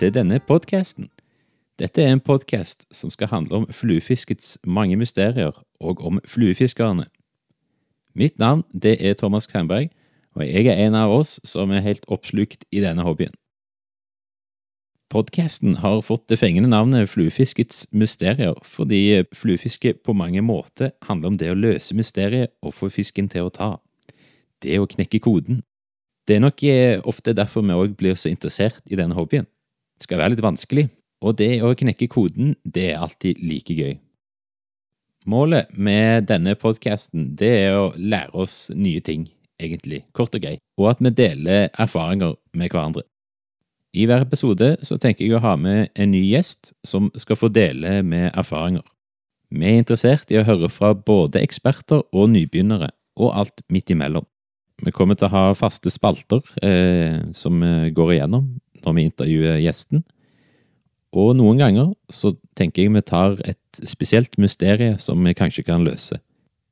til denne podkasten. Dette er en podkast som skal handle om fluefiskets mange mysterier og om fluefiskerne. Mitt navn det er Thomas Kvernberg, og jeg er en av oss som er helt oppslukt i denne hobbyen. Podkasten har fått det fengende navnet Fluefiskets mysterier fordi fluefiske på mange måter handler om det å løse mysteriet og få fisken til å ta. Det å knekke koden. Det er nok eh, ofte derfor vi òg blir så interessert i denne hobbyen. Skal være litt vanskelig, og det å knekke koden, det er alltid like gøy. Målet med denne podkasten, det er å lære oss nye ting, egentlig, kort og greit, og at vi deler erfaringer med hverandre. I hver episode så tenker jeg å ha med en ny gjest som skal få dele med erfaringer. Vi er interessert i å høre fra både eksperter og nybegynnere, og alt midt imellom. Vi kommer til å ha faste spalter eh, som går igjennom når vi intervjuer gjesten. Og noen ganger så tenker jeg vi tar et spesielt mysterie som vi kanskje kan løse.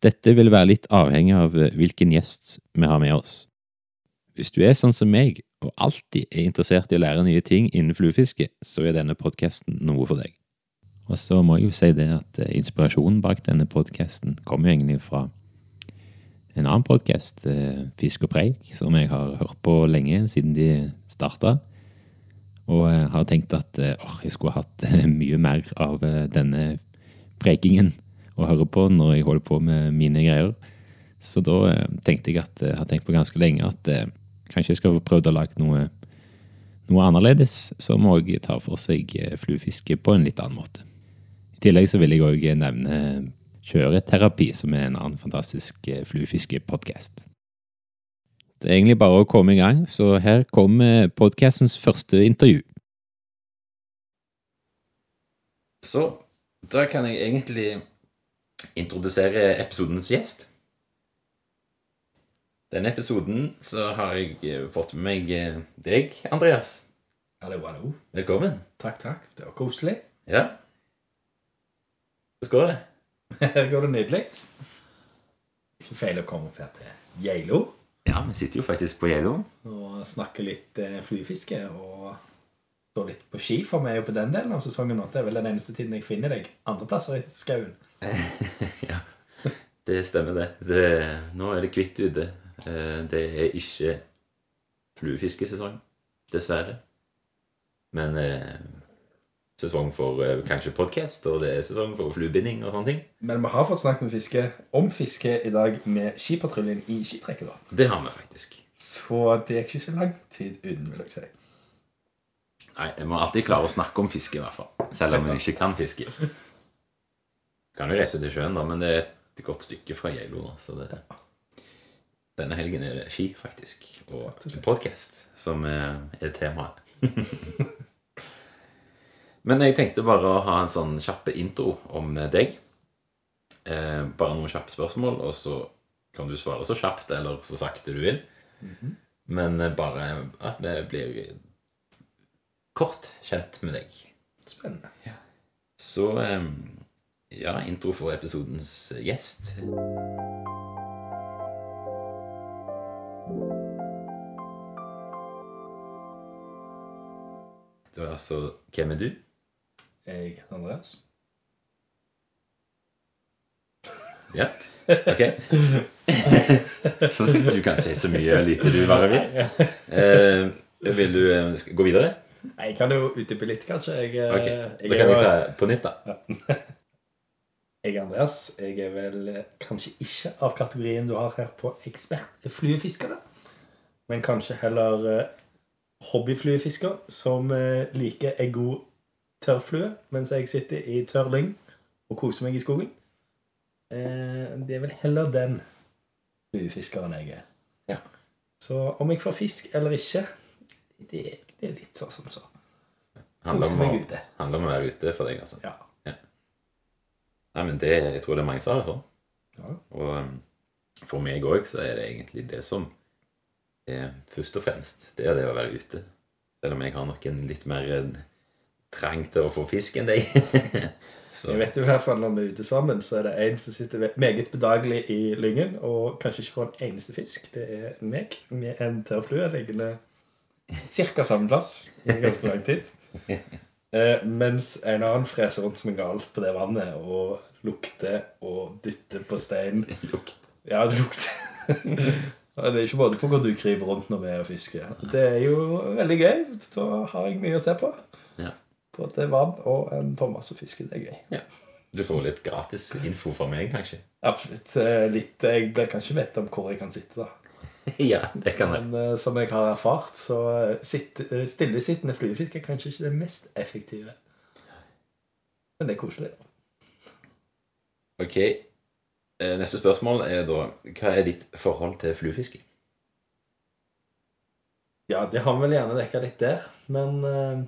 Dette vil være litt avhengig av hvilken gjest vi har med oss. Hvis du er sånn som meg, og alltid er interessert i å lære nye ting innen fluefiske, så er denne podkasten noe for deg. Og så må jeg jo si det at eh, inspirasjonen bak denne podkasten kommer jo egentlig fra en annen podkast, Fisk og preik, som jeg har hørt på lenge, siden de starta. Og jeg har tenkt at åh, jeg skulle hatt mye mer av denne prekingen å høre på når jeg holder på med mine greier. Så da tenkte jeg at jeg har tenkt på ganske lenge at kanskje jeg skal få prøvd å lage noe, noe annerledes, som òg tar for seg fluefiske på en litt annen måte. I tillegg så vil jeg òg nevne Kjøreterapi, som er en annen fantastisk fluefiskepodkast. Det er egentlig bare å komme i gang, så her kommer podkastens første intervju. Så da kan jeg egentlig introdusere episodens gjest. Denne episoden så har jeg fått med meg deg, Andreas. Hallo, hallo. Velkommen. Takk, takk. Det var koselig. Ja. Hvordan går det? Her går det nydelig. Ikke feil å komme opp her til Geilo Ja, vi sitter jo faktisk på Geilo. og snakker litt flyfiske. Og står litt på ski, for vi er jo på den delen av sesongen nå. Det er vel den eneste tiden jeg finner deg andreplasser i skauen. ja, det stemmer det. det. Nå er det kvitt ute. Eh, Det er ikke fluefiskesesong, dessverre. Men eh, sesong for eh, kanskje podkast, og det er sesong for fluebinding og sånne ting. Men vi har fått snakket med fiske om fiske i dag med Skipatruljen i skitrekket. da. Det har vi faktisk. Så det er ikke så lang tid uten, vil jeg si. Nei, Jeg må alltid klare å snakke om fiske, i hvert fall. Selv om jeg ikke kan fiske. Kan jo reise til sjøen, da, men det er et godt stykke fra Geilo. da, så det... Denne helgen er det ski, faktisk. Og podkast som er, er temaet. Men jeg tenkte bare å ha en sånn kjappe intro om deg. Eh, bare noen kjappe spørsmål, og så kan du svare så kjapt eller så sakte du vil. Men eh, bare at vi blir kort kjent med deg. Spennende. Så eh, ja, intro for episodens gjest. Det var altså Hvem er du? Jeg heter Andreas. Ja, ok. så du kan si så mye lite du bare vil. Eh, vil du eh, gå videre? Jeg kan jo utdype litt, kanskje. Jeg, eh, Ok, jeg Da er kan jo- jeg ta på nytt, da. Jeg er Andreas. Jeg er vel eh, kanskje ikke av kategorien du har her på ekspertfluefiskere. Men kanskje heller eh, hobbyfluefisker som eh, liker en god tørrflue mens jeg sitter i tørr lyng og koser meg i skogen. Eh, Det er vel heller den fluefiskeren jeg er. Ja. Så om jeg får fisk eller ikke, det, det er litt sånn som så. Handler om, meg ute. handler om å være ute for deg, altså. Ja. Nei, men det, Jeg tror det er mange som har det sånn. Ja. Og um, for meg òg så er det egentlig det som er først og fremst, det er det å være ute. Selv om jeg har nok en litt mer eh, trang til å få fisk enn deg. så Jeg vet jo i hvert fall Når vi er ute sammen, så er det en som sitter meget bedagelig i lyngen og kanskje ikke får en eneste fisk. Det er meg med en tørrflue liggende ca. samme plass i ganske lang tid. Eh, mens en annen freser rundt som en gal på det vannet og lukter og dytter på stein. lukt. Ja, det lukter. Det er ikke måte på hvor du kryper rundt når vi er og fisker. Det er jo veldig gøy. Da har jeg mye å se på. Ja. Både vann og en Thomas. Det er gøy. ja. Du får litt gratis info fra meg, kanskje? Absolutt. Eh, Litt, jeg blir kanskje vett om hvor jeg kan sitte, da. ja, det kan jeg. Men eh, som jeg har erfart, så eh, sitt, eh, stillesittende fluefisk er kanskje ikke det mest effektive. Men det er koselig. da. Ok. Eh, Neste spørsmål er da Hva er ditt forhold til fluefiske? Ja, det har vi vel gjerne dekka litt der. Men eh,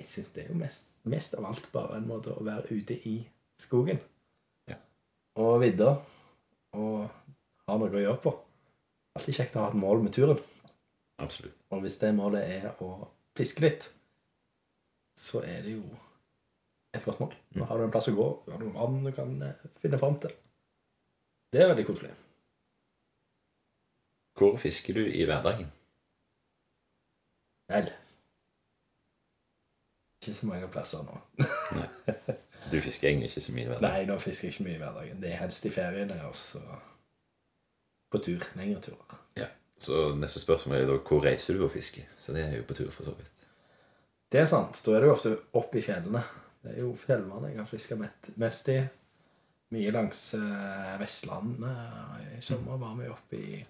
jeg syns det er jo mest, mest av alt bare en måte å være ute i skogen. Ja. Og vidda. Og ha noe å gjøre på. Alltid kjekt å ha et mål med turen. Absolutt. Og hvis det målet er å fiske litt, så er det jo et godt mål. Nå har du en plass å gå, du har noe vann du kan eh, finne fram til. Det er veldig koselig. Hvor fisker du i hverdagen? Vel Ikke så mange plasser nå. Du fisker egentlig ikke så mye i hverdagen. Nei, nå fisker jeg ikke mye i hverdagen. Det er helst i feriene og så på tur. Lengre turer. Så neste spørsmål er da hvor reiser du og fisker? Så det er jo på tur, for så vidt. Det er sant. Da er det jo ofte opp i fjellene. Det er jo fjellene jeg har fiska mest i. Mye langs eh, Vestlandet. I sommer var vi oppe i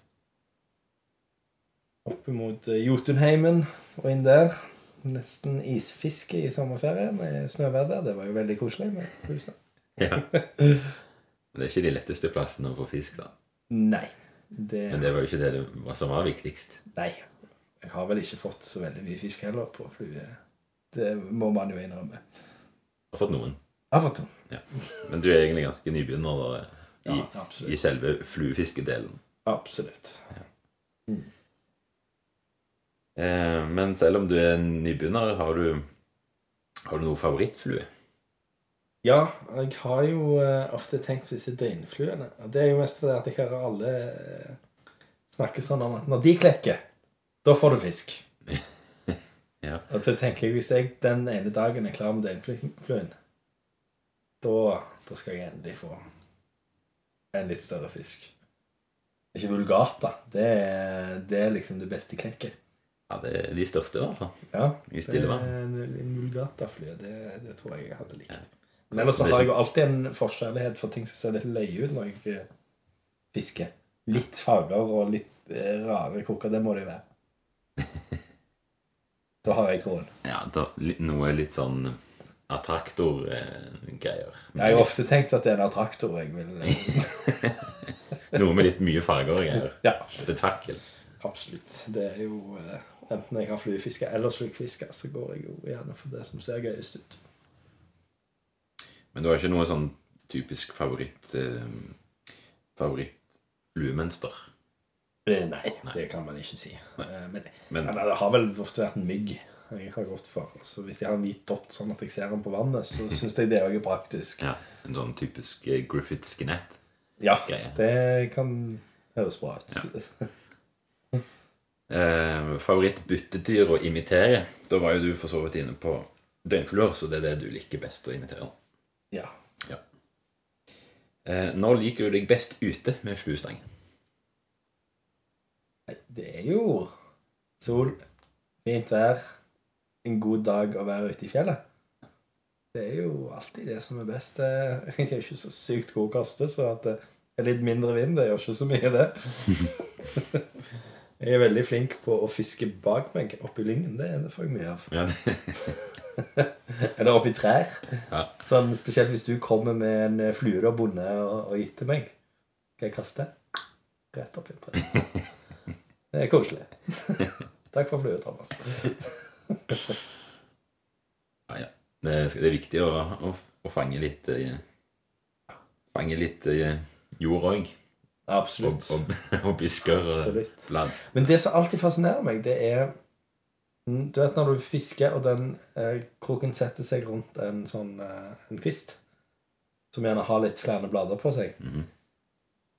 Opp mot eh, Jotunheimen og inn der. Nesten isfiske i sommerferien i snøværet. Det var jo veldig koselig. huset. Ja. Men det er ikke de letteste plassene å få fisk, da. Nei. Det, Men det var jo ikke det det som var viktigst. Nei. Jeg har vel ikke fått så veldig mye fisk heller på flue. Det må man jo innrømme. Du har fått noen. Jeg har fått to. Men du er egentlig ganske nybegynner da, i, Ja, i selve fluefiskedelen. Absolutt. Eh, men selv om du er nybegynner, har du, har du noe favorittflue? Ja, jeg har jo eh, ofte tenkt på disse døgnfluene. Og det er jo mest fordi at jeg hører alle eh, snakke sånn om at når de klekker, da får du fisk. Ja. Og så tenker jeg hvis jeg den ene dagen er klar med døgnfluen, da, da skal jeg endelig få en litt større fisk. Ikke vulgata. Det er, det er liksom det beste klekket. Ja, det er de største, i hvert fall. Ja, I stille vann. En, en det, det tror jeg jeg hadde likt. Ja. Men ellers er har jeg jo alltid en forkjærlighet for ting som ser litt løye ut når jeg eh, fisker. Litt farger og litt eh, rare koker. Det må det jo være. Da har jeg troen. Ja, da, noe litt sånn attraktor-greier. Jeg har jo ofte tenkt at det er en attraktor jeg vil eh, Noe med litt mye farger og greier. Ja. Spetakkel. absolutt. Det er jo Enten jeg har fluefiske eller slukfiske, så går jeg jo gjerne for det som ser gøyest ut. Men du har ikke noe sånn typisk favoritt eh, favoritt-fluemønster? Eh, Nei, det kan man ikke si. Nei. Men, Men men det har vel ofte vært en mygg jeg har gått for. Så hvis jeg har en hvit dott sånn at jeg ser den på vannet, så syns jeg det òg er praktisk. ja, en sånn typisk Griffiths genett? Ja, Greie. det kan høres bra ut. Eh, Favoritt-byttedyr å imitere? Da var jo du for så vidt inne på døgnfluer, så det er det du liker best å imitere. Ja. Eh, når liker du deg best ute med fluestang? Det er jo sol, fint vær, en god dag å være ute i fjellet. Det er jo alltid det som er best. Jeg er ikke så sykt god å kaste, så at det er litt mindre vind, det gjør ikke så mye, det. Jeg er veldig flink på å fiske bak meg oppi lyngen. Det, det får jeg mye av. Ja, det, Eller oppi trær. Ja. Sånn, spesielt hvis du kommer med en flue du har bundet og, og gitt til meg. Skal jeg kaste? Rett oppi et tre. Det er koselig. Takk for flua, Thomas. ja, ja. Det, er, det er viktig å, å, å fange litt eh, Fange litt eh, jord òg. Absolutt. og, og, og bisker og land. Men det som alltid fascinerer meg, det er mm, Du vet når du fisker, og den eh, kroken setter seg rundt en sånn eh, en kvist, som gjerne har litt flere blader på seg Mhm.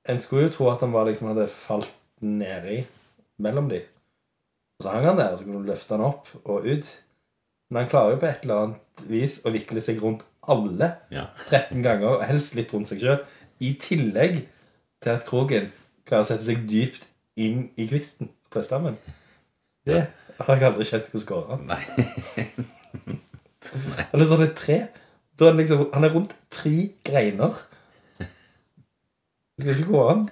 En skulle jo tro at han var liksom hadde falt nedi mellom de. Og så hang han der, og så kunne du løfte han opp og ut. Men han klarer jo på et eller annet vis å vikle seg rundt alle Ja. 13 ganger, og helst litt rundt seg sjøl. I tillegg til at kroken klarer å sette seg dypt inn i kvisten og trestammen. Det har jeg aldri skjønt hvordan går an. Nei. Han er sånn et tre. Da er han, liksom, han er rundt tre greiner. Det skal ikke gå an.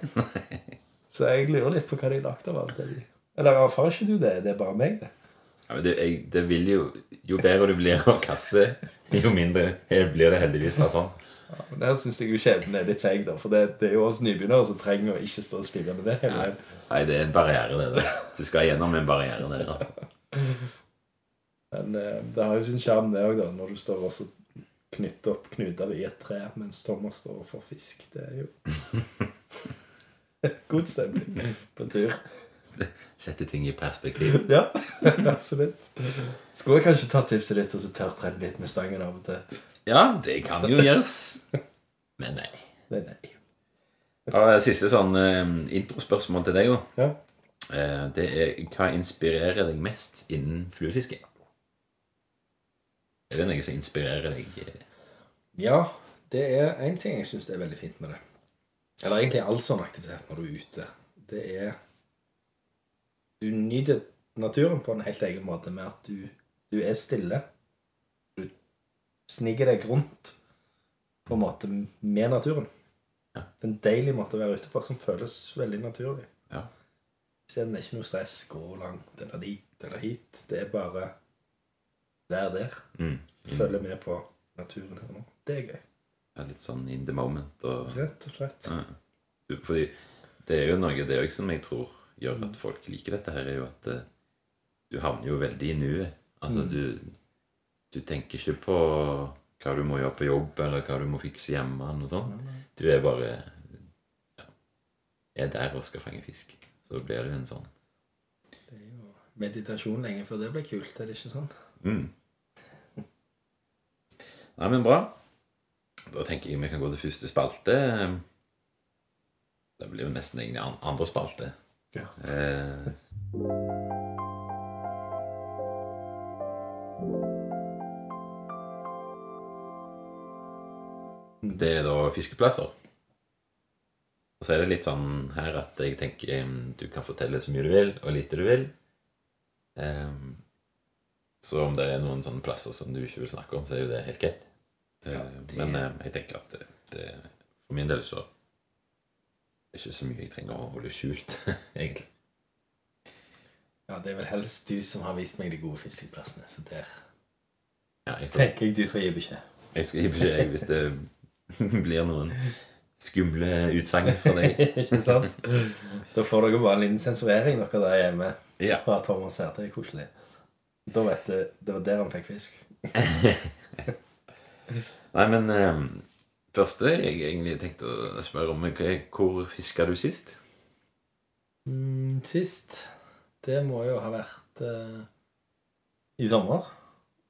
Så jeg lurer litt på hva de lagde av alt det. de- Eller erfarer ikke du det? Det er bare meg, det. Ja, men det, jeg, det vil jo Jo bedre du blir å kaste, jo mindre blir det heldigvis sånn. Ja, men Der syns jeg jo skjebnen er litt feig, da. For det, det er jo oss nybegynnere som trenger å ikke stå og skrive med det hele veien. nei, det er en barriere, det. Da. Du skal gjennom en barriere der. Altså. Men eh, det har jo sin sjarm, det òg, da. Når du står og knytter opp knuter i et tre mens Thomas står og får fisk. Det er jo God stemning på tur. Sette ting i perspektiv. Ja, absolutt. Skulle jeg kanskje ta tipset ditt og så tørrtrene litt med stangen av og til? Ja, det kan jo gjøres. Men nei. Nei, nei. Ja, siste sånn eh, introspørsmål til deg, da. Ja. Eh, det er hva inspirerer deg mest innen fluefiske? Er det noe som inspirerer deg? eh? Ja, det er én ting jeg syns er veldig fint med det. Eller egentlig all sånn aktivitet når du er ute. Det er Du nyter naturen på en helt egen måte med at du, du er stille. Du sniker deg rundt på en måte med naturen. Ja. Det er en deilig måte å være ute på som føles veldig naturlig. Ja. Isteden er ikke noe stress. Gå langt eller dit eller hit. Det er bare vær der. Mm. Følge med på naturen her nå. Det er gøy. Ja, litt sånn in the moment. Og, Rett og slett. ja. Fordi det er jo noe det òg som jeg tror gjør at folk liker dette her, er jo at eh, du havner jo veldig i nuet. Altså, Mm. du, du tenker ikke på hva du må gjøre på jobb, eller hva du må fikse hjemme, noe sånt. Du er bare ja, er der og skal fange fisk. Så blir det en sånn Det er jo meditasjon lenge før det blir kult, er det ikke sånn? mm. Nei, men bra. Da tenker jeg vi kan gå til første spalte. Det blir jo nesten egentlig andre spalte. Ja. Eh, det er da fiskeplasser. Og så er det litt sånn her at jeg tenker du kan fortelle så mye du vil, og lite du vil. Um, så om det er noen sånne plasser som du ikke vil snakke om, så er jo det helt greit. Ja, Eh, det- Men eh, jeg tenker at det, det, for min del så ikke så mye jeg trenger å holde skjult, egentlig. Ja, det er vel helst du som har vist meg de gode fiskeplassene, så der Ja, jeg, får, tenker jeg du får gi beskjed. jeg skal gi beskjed jeg, hvis det blir noen skumle utsagn fra deg. ikke sant? Da får dere bare en liten sensurering dere der hjemme Ja. fra Thomas her. Det er koselig. Da vet du, det var der han fikk fisk. Nei, men eh, første jeg egentlig tenkte å spørre om, hvor fiska du sist? Mm, sist Det må jo ha vært eh, i sommer.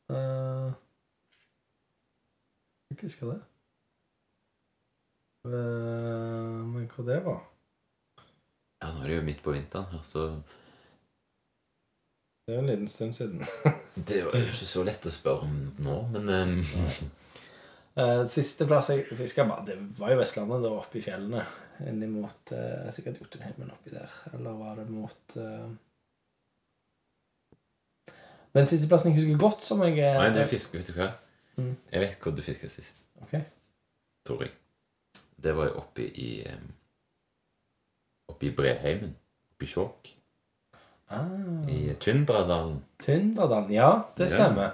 Uh, jeg ikke husker det. Uh, men hva det var? Ja, nå er det jo midt på vinteren her, så Det er jo en liten stund siden. det var jo ikke så lett å spørre om nå, men Eh, siste plass jeg fiska, det var jo Vestlandet, da oppe i fjellene. Innimot uh, sikkert Jotunheimen oppi der. Eller var det mot eh, Den siste plassen jeg husker godt, som jeg eh, Nei, du fisker, vet du hva? Mm. Jeg vet hvor du fiska sist, Ok. tror jeg. Det var jo oppe i eh, Oppe i Breheimen. Oppe i Skjåk. Ah, I Tyndradalen. Tyndradalen. Ja, det Ja. stemmer.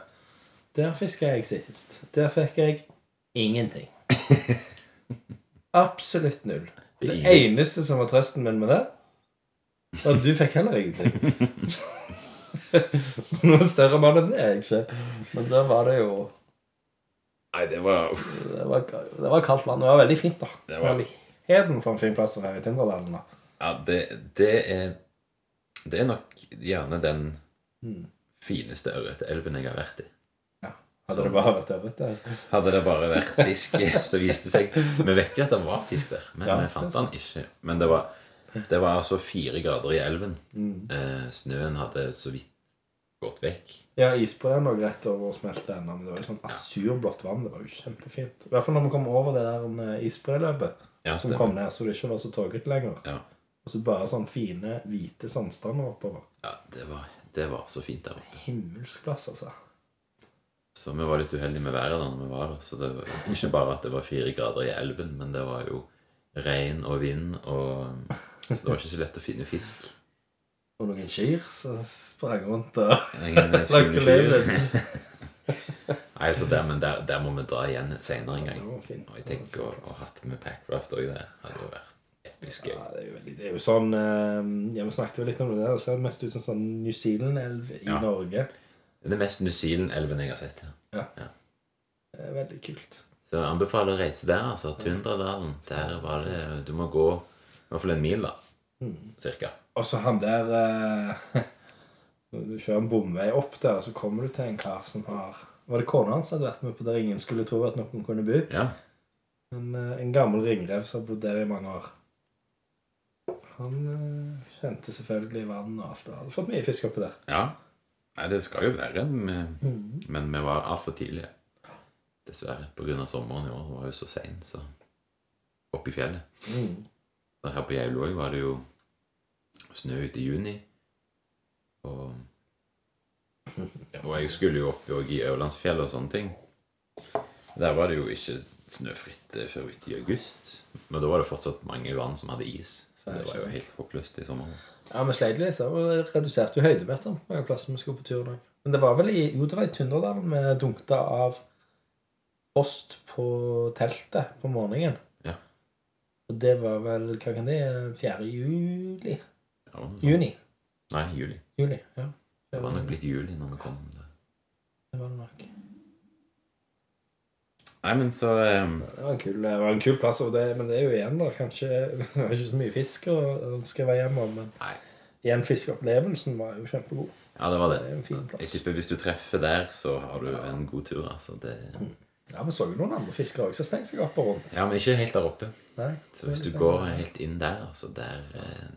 Der fiska jeg sist. Der fikk jeg ingenting. Absolutt null. Det eneste som var trøsten min med det, var at du fikk heller ingenting. Noen større mann enn det er jeg ikke. Men da var det jo Nei, det var uff, Det var, det var kaldt vann. Det var veldig fint, da. Det var- Heden for en fin plass her i Tinderdalen. Ja, det, det er Det er nok gjerne den Mm. fineste ørretelven jeg har vært i. Hadde det bare vært ørret der. Hadde det bare vært fisk, så viste det seg Vi vet jo at det var fisk der, men Ja, vi fant den ikke. Men det var, det var altså fire grader i elven. Mm. Eh, snøen hadde så vidt gått vekk. Ja, isbreen lå rett over og smelte ennå, men det var jo sånn asurblått vann. Det var jo kjempefint. I hvert fall når vi kom over det der eh, isbreløpet Ja, som kom ned, så det ikke var så tåkete lenger. Ja. Og så bare sånn fine, hvite sandstander oppover. ja det, var, det var så fint der oppe. Himmelsk plass, altså. Så vi var litt uheldige med været da når vi var der. Så det var ikke bare at det var fire grader i elven, men det var jo regn og vind, og så det var ikke så lett å finne fisk. Og noen kyr som sprang rundt og lagde kyr. Nei, så der, men der, der må vi dra igjen senere en gang. Og jeg tenker å å ha hatt med packraft òg der. Hadde jo vært episk gøy. Ja, det er jo, det er jo sånn eh, Ja, Vi snakket jo litt om det der. Det ser mest ut som sånn New Zealand-elv i Ja. Norge. Det er det mest New Zealand-elven jeg har sett. Ja. Det er veldig kult. Så jeg anbefaler å reise der. altså Tundradalen. Der var det Du må gå i hvert fall en mil, da. Cirka. Og så han der eh, Når du kjører en bomvei opp der, så kommer du til en kar som har Var det kona hans som hadde vært med på der ingen skulle tro at noen kunne bo? Ja. En, eh, en gammel ringrev som har bodd der i mange år. Han eh, kjente selvfølgelig vann og alt. Hadde fått mye fisk oppi der. ja. Nei, det skal jo være en Mm. Men vi var altfor tidlige. Dessverre. Pga. sommeren i år. Det var jo så sein, så Oppe i fjellet. Mm. Så her på Geilo var det jo snø ute i juni. Og Og jeg skulle jo opp i Aurlandsfjellet og sånne ting. Der var det jo ikke snøfritt eh, før ut i august. Men da var det fortsatt mange vann som hadde is. Så det var jo helt håpløst i sommer. Ja, vi sleit litt. Det reduserte jo høydemeteren mange plasser plass vi skulle på tur i. Men det var vel i Jo, det var i Tunderdalen vi dunkta av post på teltet på morgenen. Ja. Og det var vel Hva kan det 4. juli? Ja. Juni. Nei, juli. Juli, ja. Det var nok blitt juli når vi kom. det Det var det nok. Nei, men så um... Det var en kul, det var en kul plass, det, men det er jo igjen, da. Kanskje Det var ikke så mye fisk å skrive hjem om, men Nei. igjen fiskeopplevelsen var jo kjempegod. Ja, det var Det det. en fin Jeg tipper hvis du treffer der, så har du en god tur. altså. Det... Ja, Vi så jo noen andre fiskere også som stengte seg opp og rundt. Ja, men ikke helt der oppe. Nei, Så hvis du går helt inn der, altså der eh,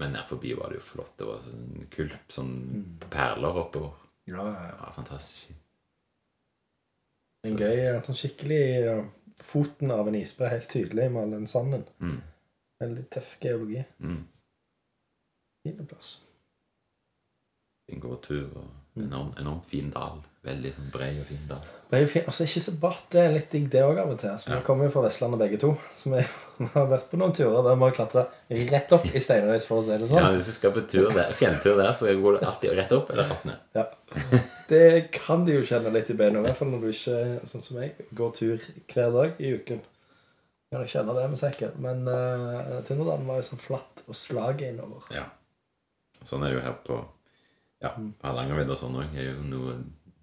Men nær forbi var det jo flott. Det var sånn kulp, sånn perler oppover. Ja, ja, ja. Ja, fantastisk fint. En gøy han skikkelig Foten av en isbre helt tydelig med all den sanden. Mm. Veldig tøff geologi. Mm. Fin plass. Fin gåtur og enormt, enormt fin dal. Veldig sånn bred og fin. Det er jo fint. Altså, ikke så bratt. Det er litt digg, det òg, av og til. Altså, Ja. Vi kommer jo fra Vestlandet begge to. Så vi vi har vært på noen turer der vi har klatra rett opp i steinrøys, for å si det sånn. Ja. Hvis du skal på tur der, fjelltur der, så går du alltid rett opp eller rett ned. Ja. Det kan du jo kjenne litt i beina, i hvert fall når du ikke, sånn som meg, går tur hver dag i uken. Kan jeg kjenne det med sekken. Men uh, Tunderdalen var jo sånn flatt og slaget innover. Ja. Sånn er det jo her på ja, Hardangervidda og sånn òg. Noe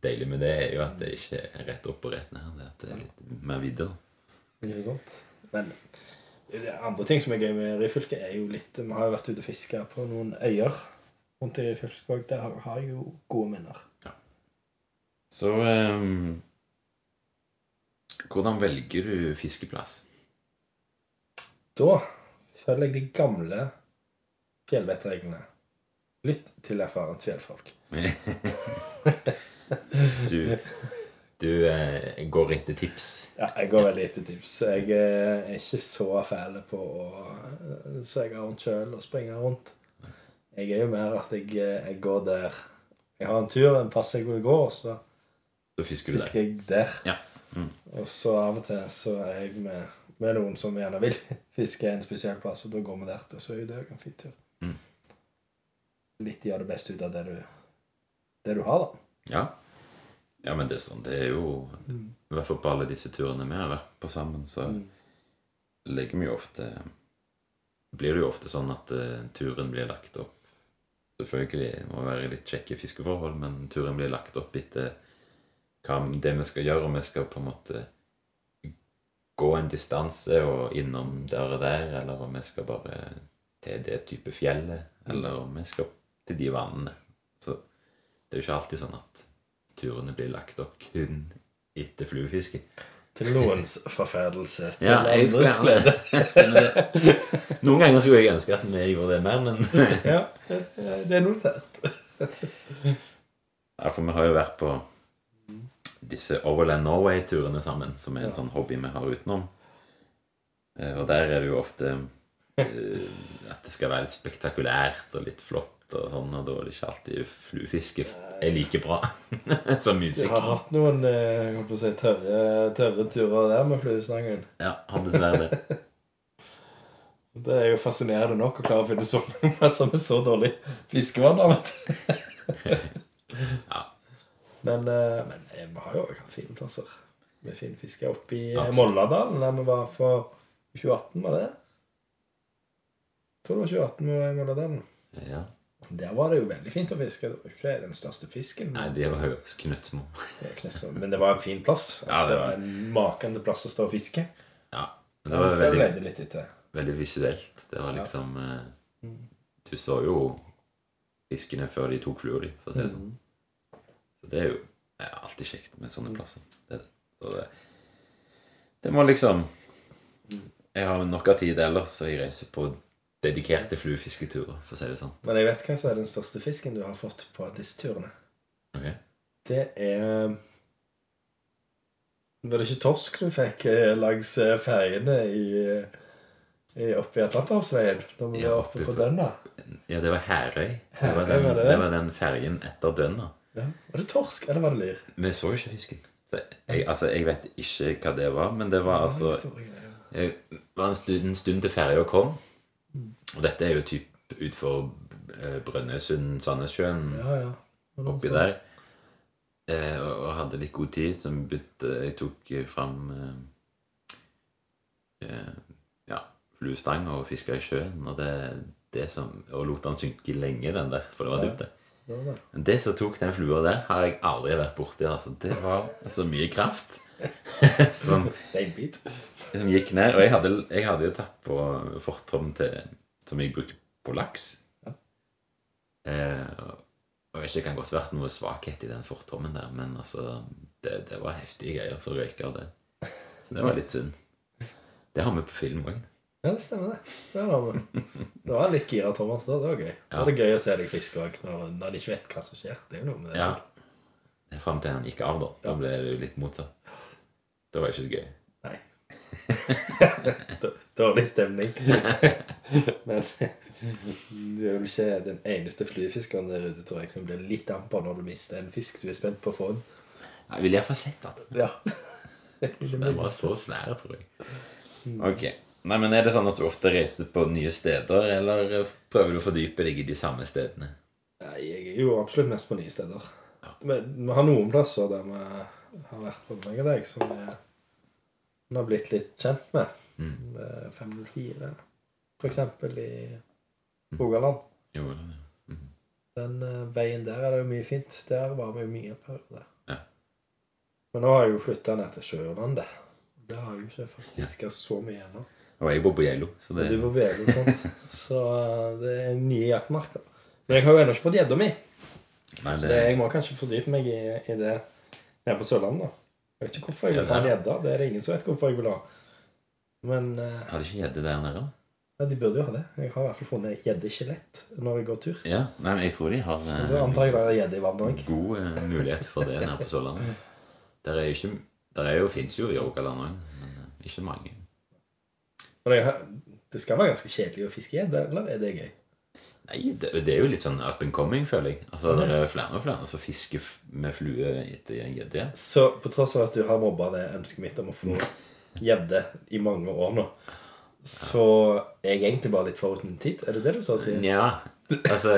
deilig med det er jo at det ikke er rett opp og rett ned. Det er at det er litt mer vidde. Ikke sant? Men det andre ting som er gøy med Ryfylke, er jo litt Vi har jo vært ute og fiska på noen øyer rundt i Ryfylke òg. Der har jeg jo gode minner. Ja. Så um, Hvordan velger du fiskeplass? Da følger jeg de gamle fjellvettreglene. Lytt til erfarent fjellfolk. Du, du eh, går etter tips. Ja, jeg går veldig etter tips. Jeg eh, er ikke så fæl på å søke sege rundt sjøl og springe rundt. Jeg er jo mer at jeg, eh, jeg går der Jeg har en tur, en pass jeg vil gå, og så Så fisker du der. fisker jeg der. Ja. Mm. Og så av og til så er jeg med, med noen som gjerne vil fiske en spesiell plass, og da går vi der til. Så er jo det også en fin tur. Mm. Litt gjør det beste ut av det du, det du har, da. Ja. ja, men det er sånn. Det er jo I hvert fall på alle disse turene vi har vært på sammen, så Mm. legger vi jo ofte Blir det jo ofte sånn at uh, turen blir lagt opp Selvfølgelig må være litt kjekke fiskeforhold, men turen blir lagt opp etter hva det vi skal gjøre, og vi skal på en måte gå en distanse og innom der og der, eller om vi skal bare til det type fjellet, eller om vi skal til de vannene. Så det er jo ikke alltid sånn at turene blir lagt opp kun etter fluefiske. Til noens forferdelse. Til Ja, jeg skulle glede. Noen ganger skulle jeg ønske at vi gjorde det mer, men Ja, det, er notert. Ja, for vi har jo vært på disse Overland Norway-turene sammen, som er en sånn hobby vi har utenom. Eh, Og der er det jo ofte eh, at det skal være litt spektakulært og litt flott, og sånn, og da er det ikke alltid fluefiske er like bra som musikk. har hatt noen eh, jeg å si, tørre, tørre turer der med fluestangen. Ja, har dessverre det. Det er jo fascinerende nok å klare å finne så mange plasser med så dårlig fiskevann. Ja. Men, eh, men eh, vi har jo hatt fine plasser med fin fiske. Oppe i Molladalen, der vi var for 2018, var det? Jeg tror det var 2018 vi var i Molladalen. Ja. Der var det jo veldig fint å fiske. Det var ikke den største fisken. Nei, de var jo knøttsmå. Men det var en fin plass. Ja, Altså, var- En makende plass å stå og fiske. Ja. Det Det var veldig, veldig visuelt. Det var Ja. liksom eh, Mm. Du så jo fiskene før de tok flua di, for å si det sånn. Mm. Så det er jo er alltid kjekt med sånne plasser. Er det. så det, det må liksom Jeg har nok av tid ellers, så jeg reiser på dedikerte fluefisketurer, for å si det sånn. Men jeg vet hva som er den største fisken du har fått på disse turene. Okay. Det er Var det ikke torsk du fikk eh, langs eh, ferjene i, i, oppe i Atlanterhavsveien? Når vi Ja, var oppe på Dønna? Ja, det var Herøy. Det var den, det var den fergen etter Dønna. Ja. Var det torsk, eller var det lyr? Vi så jo ikke fisken. Jeg, altså, jeg vet ikke hva det var, men det var Det altså var en stund, en stund til ferja kom. Og dette er jo typ utfor eh, Brønnøysund, Sandnessjøen, Ja, ja. Oppi der. Eh, og, og hadde litt god tid, så begynte jeg tok eh, fram eh, eh, ja, fluestang og fiska i sjøen. Og, det, det som, og lot den synke lenge, den der, for det var Ja. dypt. det. Men det som tok den flua der, har jeg aldri vært borti. Altså. Det var så mye kraft som, Steinbit. som gikk ned. Og jeg hadde, jeg hadde jo tatt på fortrom til, som jeg brukte på laks. Ja. Eh, og ikke, det kan godt vært noe svakhet i den fortommen der, men altså, det, det var heftige greier som røyker det. Så det var litt synd. Det har vi på film òg. Ja, det stemmer, det. Det var, det var litt gira Thomas. da. Det var gøy. Det var det gøy å se deg frisk òg, når, når de ikke vet hva som skjer. Det er jo noe med det. Ja. Fram til han gikk av, da. Da ble det litt motsatt. Det var ikke så gøy. Nei. Dårlig stemning. Men du er vel ikke den eneste flyfiskeren der ute, tror jeg, som blir litt amper når du mister en fisk du er spent på å få. den. Jeg ville iallfall sett den. Ja. Den var så svær, tror jeg. Ok. Nei, men Er det sånn at du ofte reiser på nye steder, eller prøver du å fordype deg i de samme stedene? Nei, jeg er jo absolutt mest på nye steder. Ja. Men vi har noen plasser der vi har vært på meg og deg, som vi har blitt litt kjent med. Mm. Med 504, for eksempel, i Rogaland. Jo, ja. Den eh, veien der er det jo mye fint. Der var vi jo mye på det. Ja. Men nå har jeg jo flytta ned til Sjølandet. Det har jeg jo ikke fått fiska så mye ennå. Og jeg bor på Geilo, så det Du bor på sant? Så eh, det er nye jaktmarker. Men jeg har jo ennå ikke fått gjedda mi. Nei, Så det, det, jeg må kanskje fordype meg i, i det nede på Sørlandet. da. Jeg vet ikke hvorfor jeg vil ha en det gjedde. Det er det ingen som vet hvorfor jeg vil ha. Men uh, Har de ikke gjedde der nede? ja, de burde jo ha det. Jeg har i hvert fall funnet gjeddeskjelett når jeg går tur. Ja, nei, men jeg tror de har Så eh, da antar jeg det er gjedde i vannet god uh, mulighet for det nede på Sørlandet. Der er ikke Der er jo, fins jo i Rogaland òg, men ikke mange. Men jeg, det skal være ganske kjedelig å fiske gjedde, eller er det gøy? Nei, det, det er jo litt sånn up and coming, føler jeg. Altså, Det er flere og flere som fisker med flue etter gjedde. Så på tross av at du har mobba det ønsket mitt om å få gjedde i mange år nå, så er jeg egentlig bare litt forut min tid? Er det det du sa? Sier? Nja, altså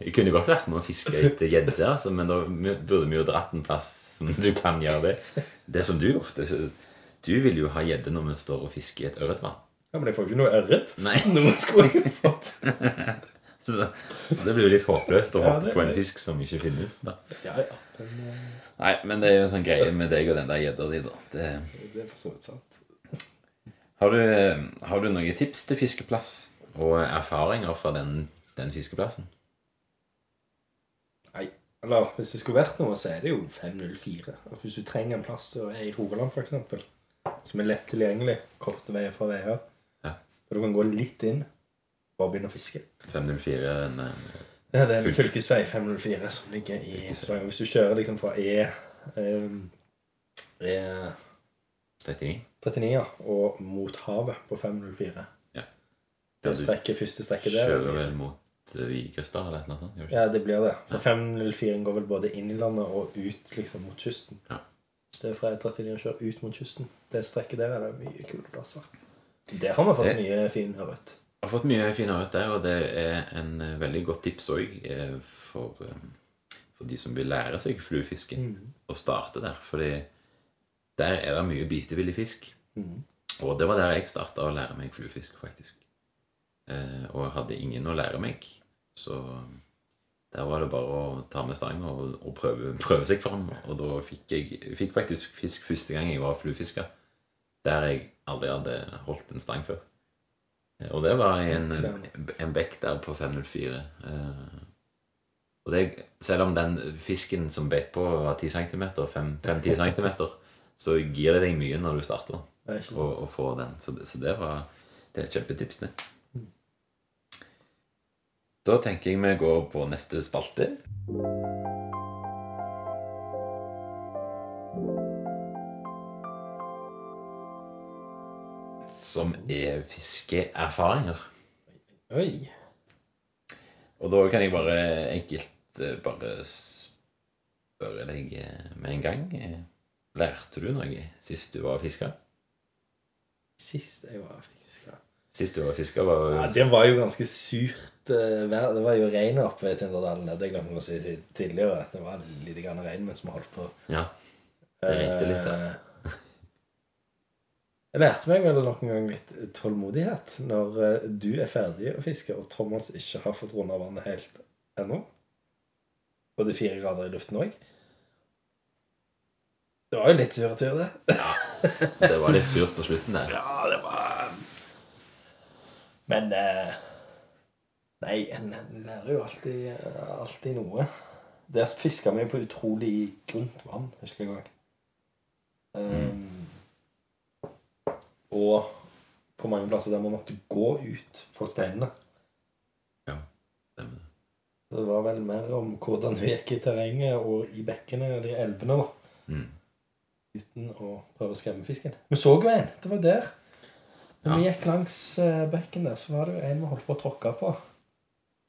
Det kunne godt vært med å fiske etter gjedde, altså, men da burde vi jo dratt en plass som du kan gjøre det. Det som du ofte Du vil jo ha gjedde når vi står og fisker i et ørretvann. Ja, Men jeg får jo ikke noe ørret. Nei. Noe skulle jeg fått. Så, så det blir jo litt håpløst å Ja, håpe på en fisk som ikke finnes. da Ja, ja. Den, uh... Nei, men det er jo en sånn greie med deg og den der gjedda di, da. Det, det er for så vidt sant. har, du, har du noen tips til fiskeplass og erfaringer fra den, den fiskeplassen? Nei. Eller hvis det skulle vært noe, så er det jo 504. Altså, hvis du trenger en plass og er i Rogaland, f.eks., som er lett tilgjengelig, korte veier fra veier, Og du kan gå litt inn og begynne å fiske 504 en, eh, Ja, det er en fylkesvei 504 som ligger i. Stavanger. Hvis du kjører liksom fra E, um, e 39? 39 ja, og mot havet på 504 Ja, Det er strekket, første strekket der Kjører vel mot eh, Vigrestad eller noe sånt? Ja, det blir det. For 504 går vel både inn i landet og ut liksom mot kysten. Ja. Det er fra E39 å kjøre ut mot kysten. Det strekket der er det mye kule plasser. Der har vi fått Det- mye fin. Jeg har fått mye fin ørret der, og det er en eh, veldig godt tips òg for, eh, for de som vil lære seg fluefiske, å starte der. Fordi der er det mye bitevillig fisk. Mm. Og det var der jeg starta å lære meg fluefisk, faktisk. Eh, og jeg hadde ingen å lære meg, så der var det bare å ta med stang og, og prøve, prøve seg fram. Og da fikk jeg fikk faktisk fisk første gang jeg var fluefisker, der jeg aldri hadde holdt en stang før. Eh, Og det var i en, en bekk der på 504. Eh, og det, selv om den fisken som beit på, var 10 cm, 5-10 cm, så gir det deg mye når du starter er å, å få den. Så det, så det var det er et kjempetips, det. Da tenker jeg vi går på neste spalte. Som er fiskeerfaringer. Oi. Og da kan jeg bare enkelt eh, bare spørre deg eh, med en gang. eh, Lærte du noe sist du var fiska? Sist jeg var fiska Sist du var fiska, var ja, Det var jo ganske surt vær. Det var jo regn oppe ved Tinderdalen. Det glemte vi å si tidligere. Det var litt grann regn mens vi holdt på. Ja. Det regnet litt, da. Jeg lærte meg vel nok en gang litt tålmodighet når eh, du er ferdig å fiske, og Thomas ikke har fått runda vannet helt ennå. Og det er fire grader i luften òg. Det var jo litt sur tur, det. Det var litt surt på slutten der. Ja, det var Men eh, Nei, en lærer jo alltid, alltid noe. Der fiska vi på utrolig grunt vann, husker jeg òg. Um, og på mange plasser der man måtte gå ut på steinene. Stemmer det. Så det var vel mer om hvordan du gikk i terrenget og i bekkene eller i elvene. da. Mm. Uten å prøve å skremme fisken. Vi så jo en. Det var der. Når vi gikk langs eh, bekken der, så var det jo en vi holdt på å tråkke på.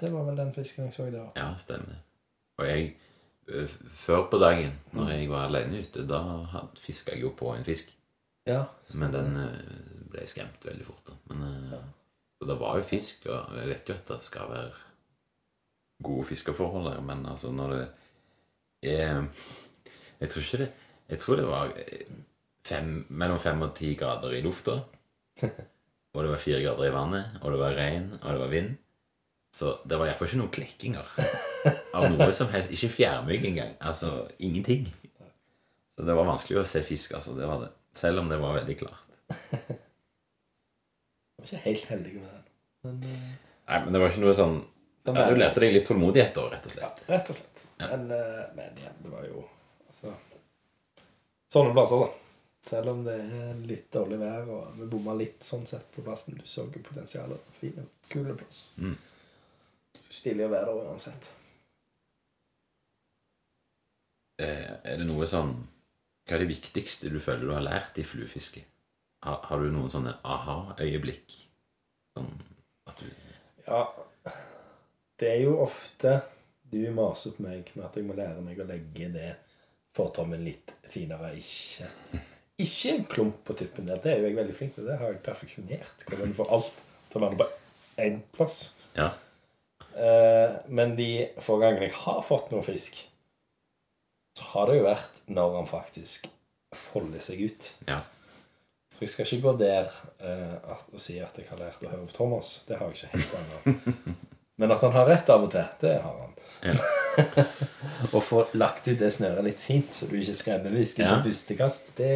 Det var vel den fisken jeg så der. Ja, stemmer det. Og jeg Før på dagen, når jeg var alene ute, da fiska jeg jo på en fisk. Ja. Men den ble skremt veldig fort. da. Men, ja. Så det var jo fisk, og jeg vet jo at det skal være gode fiskeforhold der, men altså når det er Jeg tror ikke det Jeg tror det var fem, mellom fem og ti grader i lufta. Og det var fire grader i vannet, og det var regn, og det var vind. Så det var iallfall ikke noen klekkinger av noe som helst. Ikke fjærmygg engang. Altså ingenting. Så det var vanskelig å se fisk, altså. Det var det. Selv om det var veldig klart. Jeg var ikke helt heldig med den. Men eh, Nei, men det var ikke noe sånn sånn ja, Du lærte deg litt tålmodighet, da, rett og Ja, slett. rett og slett. Men, eh, men igjen, det var jo altså, Sånne plasser, da. Selv om det er litt dårlig vær, og vi bomma litt sånn sett på plassen. Du så jo potensialet. Fin, kul plass. Mm. Stilig å være der uansett. Eh, er det noe sånn Hva er det viktigste du føler du har lært i fluefiske? Har, har du noen sånne aha-øyeblikk? Sånn at du Ja, det er jo ofte du maser på meg med at jeg må lære meg å legge det fortommen litt finere. Ikke, ikke en klump på tuppen der. Det er jo jeg veldig flink til. Det har jeg perfeksjonert. Hvordan får alt til å lande på én plass. Ja. Eh, men de få gangene jeg har fått noe fisk, har det jo vært når han faktisk folder seg ut. Ja. For jeg skal ikke gå der uh, at, og si at jeg har lært å høre på Thomas. Det har jeg ikke helt ennå. Men at han har rett av og til, det har han. Ja. Å få lagt ut det snøret litt fint, så du ikke skremmer fisken Ja. på første kast, det,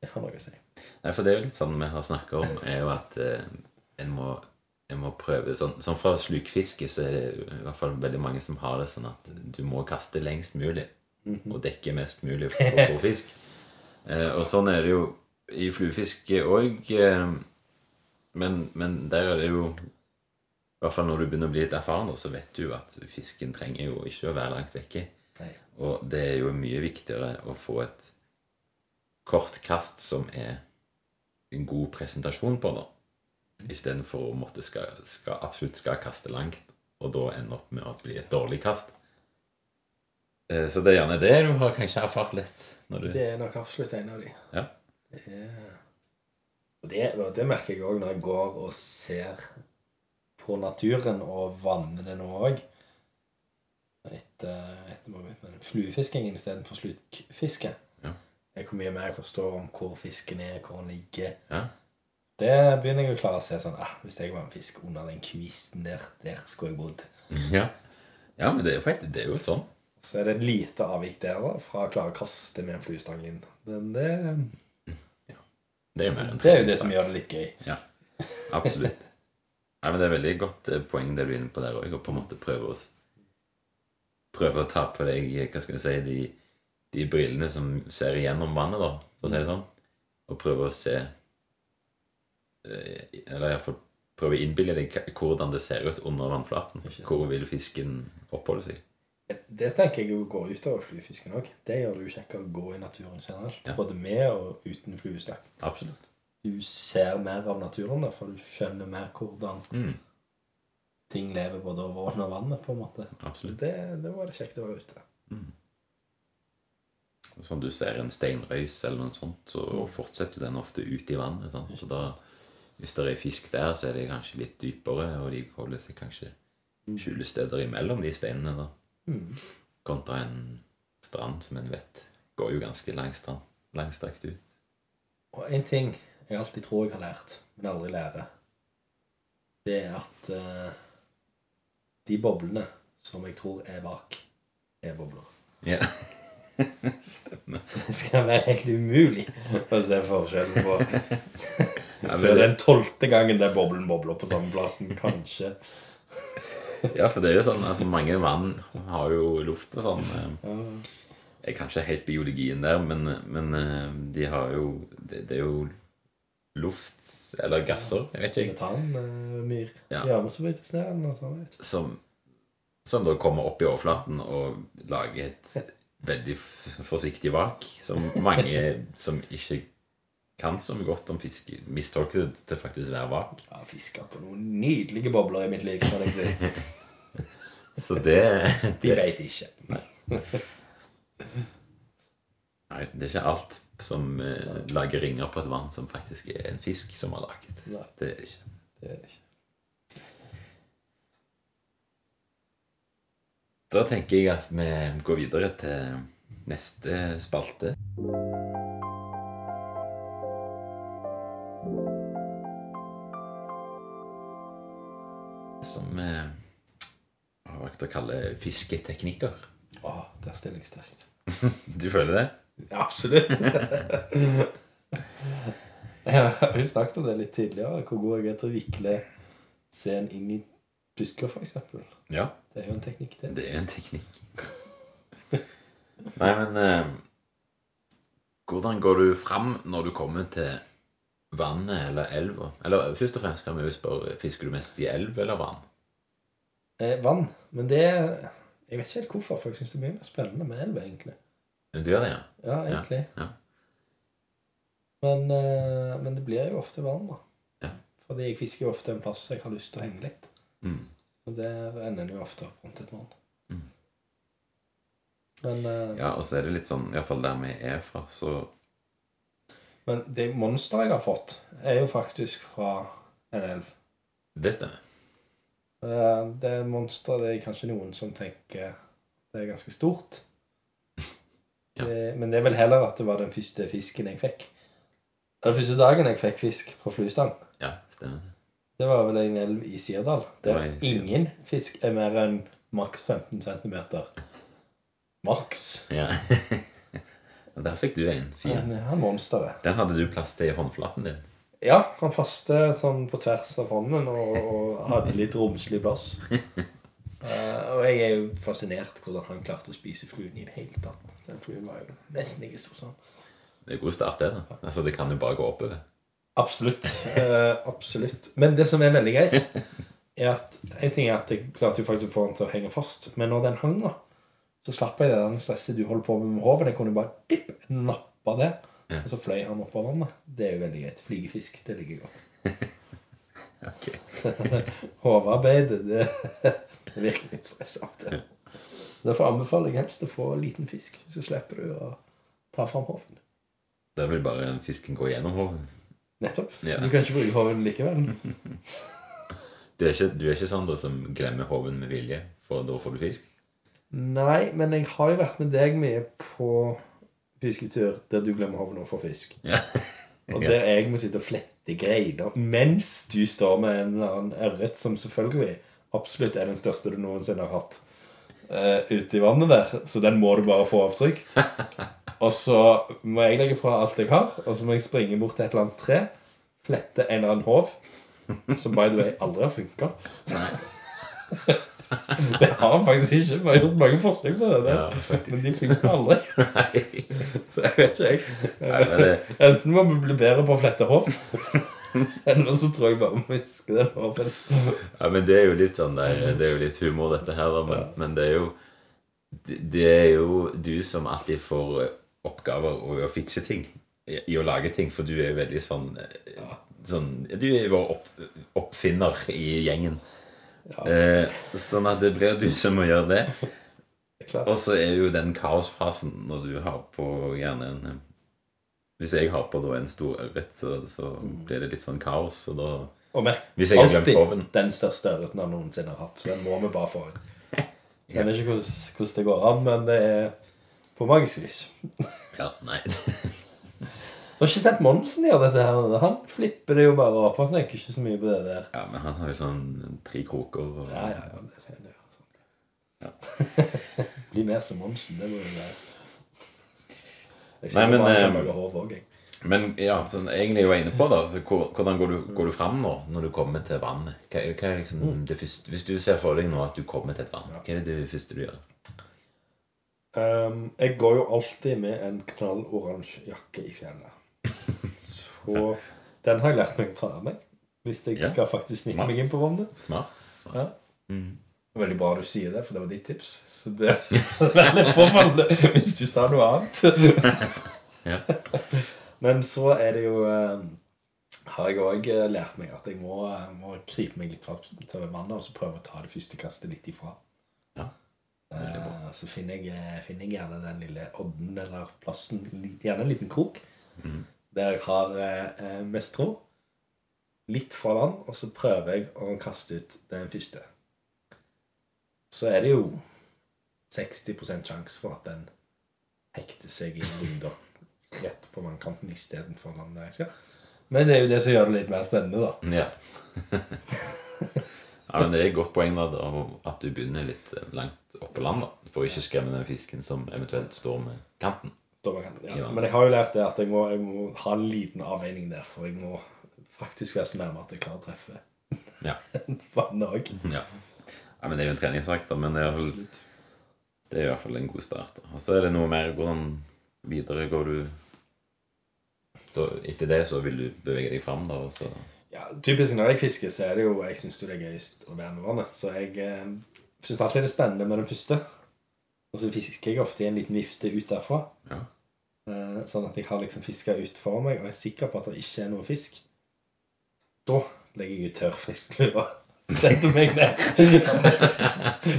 det har noe å si. Nei, for det er jo litt sånn vi har snakket om, er jo at uh, en, må, en må prøve sånn, sånn fra slukfiske så er det i hvert fall veldig mange som har det sånn at du må kaste lengst mulig og dekke mest mulig for å få fisk. Eh, og sånn er det jo i fluefiske òg. Eh, men, men der er det jo I hvert fall når du begynner å bli litt erfaren, så vet du at fisken trenger jo ikke å være langt vekke. Og det er jo mye viktigere å få et kort kast som er en god presentasjon på, da. Istedenfor å måtte skal, skal, absolutt skal kaste langt, og da ende opp med å bli et dårlig kast. Eh, Så det er gjerne det du har kanskje erfart litt. Når du... Det er nok absolutt en av de. Ja. Det, er, og det, og det merker jeg òg når jeg går og ser på naturen og vanner den òg. Etter, etter men fluefiskingen istedenfor sluttfiske. Ja. Hvor mye mer jeg forstår om hvor fisken er, hvor den ligger. Ja. Det begynner jeg å klare å se sånn ah, Hvis jeg var en fisk under den kvisten der, der skulle jeg bodd. Ja. ja, men det er jo faktisk det er jo sånn. Så er det et lite avvik der da, fra å klare å kaste med en fluestang inn. Men det, Det er jo mer enn det er jo det som gjør det litt gøy. Ja, absolutt. Nei, men Det er veldig godt eh, poeng det du er inne på der òg, å på en måte prøve å Prøve å ta på deg hva skal jeg si, de, de brillene som ser igjennom vannet, da, for å si det sånn. Og prøve å se eh, Eller iallfall prøve å innbille deg hvordan det ser ut under vannflaten. Hvor vil fisken oppholde seg? Det tenker jeg jo går utover fluefisken òg. Det gjør det jo kjekkere å gå i naturen generelt. Ja. Både med og uten fluestang. Absolutt. Du ser mer av naturen, da, for du skjønner mer hvordan Mm, ting lever både over og under vannet. på en måte. absolutt. Det, det var det kjekt å være ute. Sånn du ser en steinrøys eller noe sånt, så fortsetter den ofte ute i vannet. Sant? Så da, hvis det er fisk der, så er de kanskje litt dypere, og de holder seg kanskje skjulesteder imellom de steinene. da. Mm. Kontra en strand som en vet går jo ganske langstrakt, langstrakt ut. Og en ting jeg alltid tror jeg har lært, men aldri lærer, det er at uh, de boblene som jeg tror er bak, er bobler. Ja. Stemmer. Det skal være helt umulig å se forskjellen på For det, den tolvte gangen den boblen bobler på samme plassen, kanskje. ja, for det er jo sånn at mange vann har jo luft og sånn. eh, Jeg kan ikke helt biologien der, men, men eh, de har jo det, det er jo luft eller gasser, jeg vet ikke, Metan, uh, myr. Ja. Ja, men så brytes ned eller noe sånt. vet du. som, som da kommer opp i overflaten og lager et veldig forsiktig vak, som mange som ikke kan så godt om fisk, mistolker det til faktisk å være vag. Jeg har fiska på noen nydelige bobler i mitt liv, kan jeg si. Så det, De veit ikke. Nei, det er ikke alt som eh, lager ringer på et vann, som faktisk er en fisk som har laget. Nei, Det er det ikke. det er det ikke. Da tenker jeg at vi går videre til neste spalte. Som vi har valgt å kalle fisketeknikker. Å, der stiller jeg sterkt. Du føler det? Ja, absolutt. jeg har jo snakket om det litt tidligere, hvor god jeg er til å vikle scenen inn i busker, eksempel. Ja. Det er jo en teknikk, det. Det er en teknikk. Nei, men eh, Hvordan går du fram når du kommer til vannet eller elva? Eller først og fremst kan vi jo spørre Fisker du mest i elv eller vann? Eh, vann. Men det Jeg vet ikke helt hvorfor, for jeg syns det er mye mer spennende med elv, egentlig. Du gjør det, ja? Ja, egentlig. ja. Men, eh, men det blir jo ofte vann, da. Ja. Fordi jeg fisker jo ofte en plass jeg har lyst til å henge litt. Mm. Og der ender en jo ofte opp rundt et vann. Mm. Men, eh, Ja, og så er det litt sånn Iallfall der vi er fra, så men det monsteret jeg har fått, er jo faktisk fra en elv. Det stemmer. Eh, Det monsteret det er kanskje noen som tenker det er ganske stort. Ja. Det, men det er vel heller at det var den første fisken jeg fikk. Den første dagen jeg fikk fisk på fluestang. Ja, stemmer. Det var vel en elv i Sirdal. Der ingen fisk er mer enn maks 15 cm. Maks. Ja. Og der fikk du en fin. Han monsteret. Den hadde du plass til i håndflaten din. Ja, han faste sånn på tvers av hånden og, og hadde litt romslig plass. uh, og jeg er jo fascinert hvordan han klarte å spise fluen i det hele tatt. Den fluen var jo nesten ikke stor sånn. Det er god start, det. da. Altså, Det kan jo bare gå oppover. Absolutt. Uh, absolutt. Men det som er veldig greit, er at en ting er at jeg klarte jo faktisk å få den til å henge fast, men når den hang, da, så slapp jeg det der stresset du holder på med med hoven. Jeg kunne bare dipp, nappa det, Ja. og så fløy han opp av vannet. Det er jo veldig greit. Flygefisk, det ligger godt. Ok. Hovearbeidet, det, det virker litt stress av det. Derfor anbefaler jeg helst å få liten fisk, så slipper du å ta fram hoven. Da vil bare fisken gå gjennom hoven. Nettopp. Ja. Så du kan ikke bruke hoven likevel. Du er ikke, du er ikke sånn som glemmer hoven med vilje, for da får du fisk? Nei, men jeg har jo vært med deg med på fisketur der du glemmer hovna for fisk. Ja. Og der jeg må sitte og flette greiner mens du står med en eller annen ørret som selvfølgelig absolutt er den største du noensinne har hatt, uh, ute i vannet der. Så den må du bare få opptrykt. Og så må jeg legge fra alt jeg har, og så må jeg springe bort til et eller annet tre, flette en eller annen hov, som by the way aldri har funka. Det har han faktisk ikke. Vi har gjort mange forsøk på det, Ja, men de funker aldri. Nei. Det jeg vet ikke, jeg. Nei, det, Enten må vi bli bedre på å flette hår, eller så tror jeg bare vi må huske den håpen. ja, men det er jo litt sånn der, Det er jo litt humor, dette her, da, men, men det er jo det, er jo du som alltid får oppgaver og å fikse ting. I, å lage ting, for du er jo veldig sånn, sånn Du er vår opp, oppfinner i gjengen. Eh, sånn at det blir du som må gjøre det. Det. Og så er jo den kaosfasen når du har på gjerne en eh, Hvis jeg har på da en stor ørret, så, så blir det litt sånn kaos. Og da Og merk Hvis jeg alltid hoven. den største ørreten han noensinne har hatt. Så den må vi bare få inn. Jeg vet ikke hvordan, hvordan det går an, men det er på magisk vis. Ja, nei. Du har ikke sett Monsen gjøre dette her. Han flipper det jo bare opp. Han tenker ikke så mye på det der. Ja, men han har jo sånn tre kroker og Ja, ja, ja. Det, det, det, Bli mer som Monsen. Det må du være Jeg Nei, men, han eh, kan lage jeg. Men ja, sånn egentlig jeg var inne på da så Hvordan går du, går du fram nå når du kommer til vannet? Hva, er- hva er liksom Mm. det første Hvis du ser for deg nå at du kommer til et vann, hva er det det første du gjør? Um, jeg går jo alltid med en knalloransje jakke i fjellet. Så den har jeg lært meg å ta av meg. Hvis jeg Ja. skal faktisk snike meg inn på vannet. Smart. smart. Ja. Mm. Veldig bra du sier det, for det var ditt tips. Så det er veldig påfallende hvis du sa noe annet. Ja. Men så er det jo eh, Har jeg òg lært meg at jeg må, eh, må krype meg litt fram til vannet og så prøve å ta det første kastet litt ifra. Ja. Eh, Så finner jeg, eh, finner jeg gjerne den lille odden eller plassen, gjerne en liten krok, Mhm. Der jeg har eh, eh, mest tro. Litt fra land, og så prøver jeg å kaste ut den første. Så er det jo 60% sjanse for at den hekter seg i lunder rett på vannkanten istedenfor land der jeg skal. Men det er jo det som gjør det litt mer spennende, da. Ja. ja, men Det er et godt poeng da, at du begynner litt eh, langt opp på land. da For å ikke skremme den fisken som eventuelt står med kanten. Står Ja. Ja. Men jeg har jo lært det at jeg må, jeg må ha en liten avveining der, for jeg må faktisk være så nærme at jeg klarer å treffe Ja. vannet òg. ja. ja, Men det er jo en treningssak, da. Men det er, vel- det er i hvert fall en god start. da. Og så er det noe mer Hvordan videre går du da, Etter det så vil du bevege deg fram, da, og så Ja, typisk når jeg fisker, så er det jo Jeg syns det er gøyest å være med vannet. Så jeg eh, syns alltid det er spennende med den første. Og så fisker jeg ofte i en liten vifte ut derfra. Ja. Eh, sånn at jeg har liksom fiska ut for meg, og jeg er sikker på at det ikke er noe fisk. Da legger jeg ut tørrfisklua. Setter meg ned.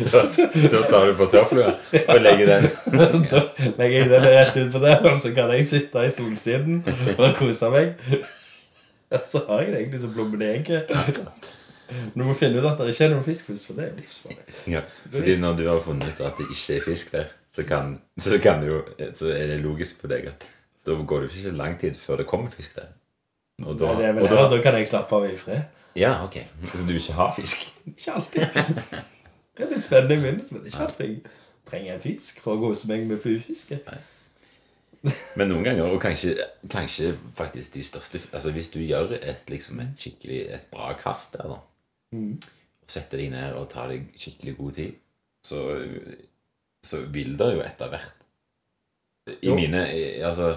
Da, da tar du på tørrflua og legger den da legger jeg den rett ut på der, og så kan jeg sitte i solsiden og kose meg. Og så har jeg det egentlig som egget. Du må finne ut at det ikke er noen fisk først, for det er livsfarlig. Ja, fordi når du har funnet ut at det ikke er fisk der, så, kan, så, kan jo, så er det logisk for deg at da går det ikke lang tid før det kommer fisk der. Og da, vel og da, da kan jeg slappe av i fred. Ja, ok. Så du ikke har fisk? Ikke alltid. Det er litt spennende i minnet, men ikke alltid jeg trenger en fisk for å kose meg med fluefiske. Men noen ganger, og kanskje, kanskje faktisk de største Altså Hvis du gjør et, liksom et skikkelig Et bra kast der, da, og setter deg ned og tar deg skikkelig god tid, så, så vil det jo etter hvert I Jo. mine Altså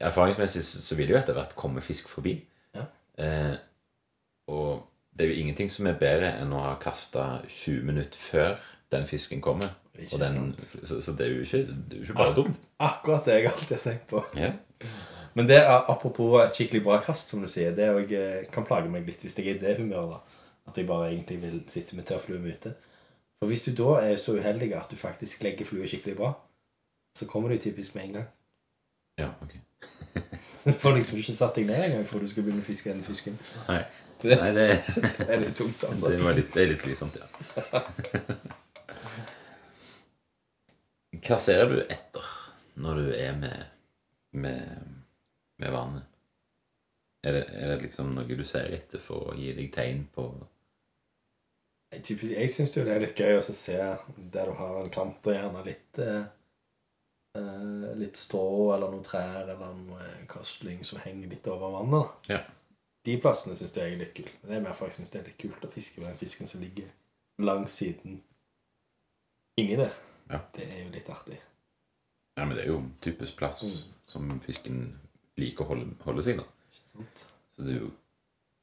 Erfaringsmessig så vil det jo etter hvert komme fisk forbi. Ja. Eh, og det er jo ingenting som er bedre enn å ha kasta 20 minutter før den fisken kommer. Den, så, så det er jo ikke, det er jo ikke bare dumt. Akkurat det jeg alltid har tenkt på. Ja. Men det er apropos et skikkelig bra kast, som du sier, det òg kan plage meg litt hvis jeg er i det humøret. da. At jeg bare egentlig vil sitte med tørrflue ute. For hvis du da er så uheldig at du faktisk legger flue skikkelig bra, så kommer du typisk med en gang. ja, ok. Du får liksom ikke satt deg ned engang før du skal begynne å fiske den fisken. Nei. Nei, det, er litt tungt, altså. det, litt, det er litt slitsomt, ja. Hva ser du etter når du er med, med, med vannet? Er det, er det liksom noe du ser etter for å gi deg tegn på typisk, jeg syns jo det er litt gøy å se der du har en kant og gjerne litt eh, eh, Litt strå eller noen trær eller noe kastling som henger litt over vannet. Ja. De plassene syns jeg er litt kult. Men det er mer for jeg synes det er litt kult å fiske med den fisken som ligger langs siden inni der. Ja. Det er jo litt artig. Ja, men det er jo typisk plass Mm. som fisken liker å holde, holde seg, da. Så det er jo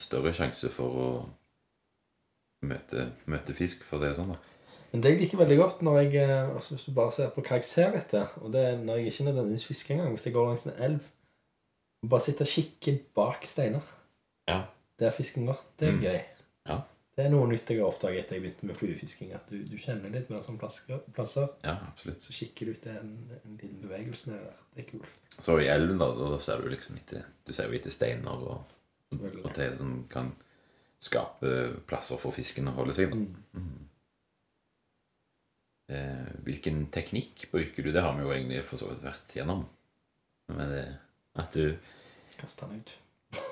større sjanse for å møte, møte fisk, for å si det sånn, da. Men det jeg liker veldig godt når jeg eh, altså Hvis du bare ser på hva jeg ser etter, og det er når jeg ikke nødvendigvis fisker engang, hvis jeg går langs en elv Bare sitte og kikke bak steiner Ja. der fisken går, det er Mm. gøy. Ja. Det er noe nytt jeg har oppdaget etter jeg begynte med fluefisking. At du, du kjenner litt mer sånn plasser, plasser. Ja, absolutt. Så kikker du etter en, en liten bevegelse ned der. Det er kult. Så i elven, da, da ser du liksom etter Du ser jo etter steiner og, og, og til som kan skape plasser for fisken å holde seg. Mm. Eh, hvilken teknikk bruker du? Det har vi jo egentlig for så vidt vært gjennom. Men det, at du Kast den ut.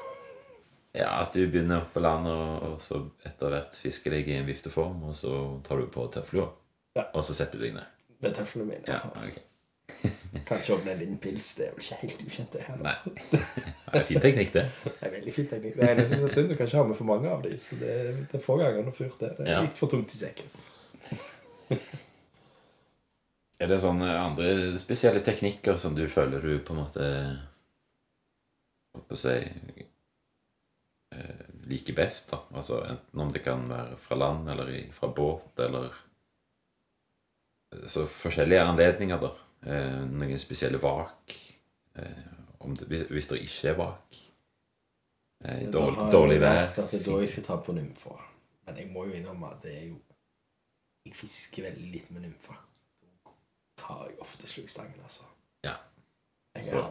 Ja, at du begynner på land, og, og så etter hvert fisker deg i en vifteform, og så tar du på tøflua, Ja. og så setter du deg ned. Det er tøflene mine. Ja, ok. Kanskje åpne en liten pils. Det er vel ikke helt ukjent, det her. Nei. Det er fin teknikk, det. Det er veldig fin teknikk. Det eneste som er synd, du kan ikke ha med for mange av dem. Så det, det er få ganger noe fyrt det. Det er Ja. litt for tungt i sekken. Er det sånne andre spesielle teknikker som du føler du på en måte Holdt på å si eh, liker best, da? Altså enten om det kan være fra land eller fra båt, eller Så forskjellige anledninger, da. Eh, noen spesielle vak. Eh, om det, hvis, det ikke er vak. Eh, dårlig, dårlig vær. at det er da jeg skal ta på nymfa. Men jeg må jo innrømme at det er jo Jeg fisker veldig lite med nymfa. Da tar jeg ofte slukstangen, altså. Ja. Så-.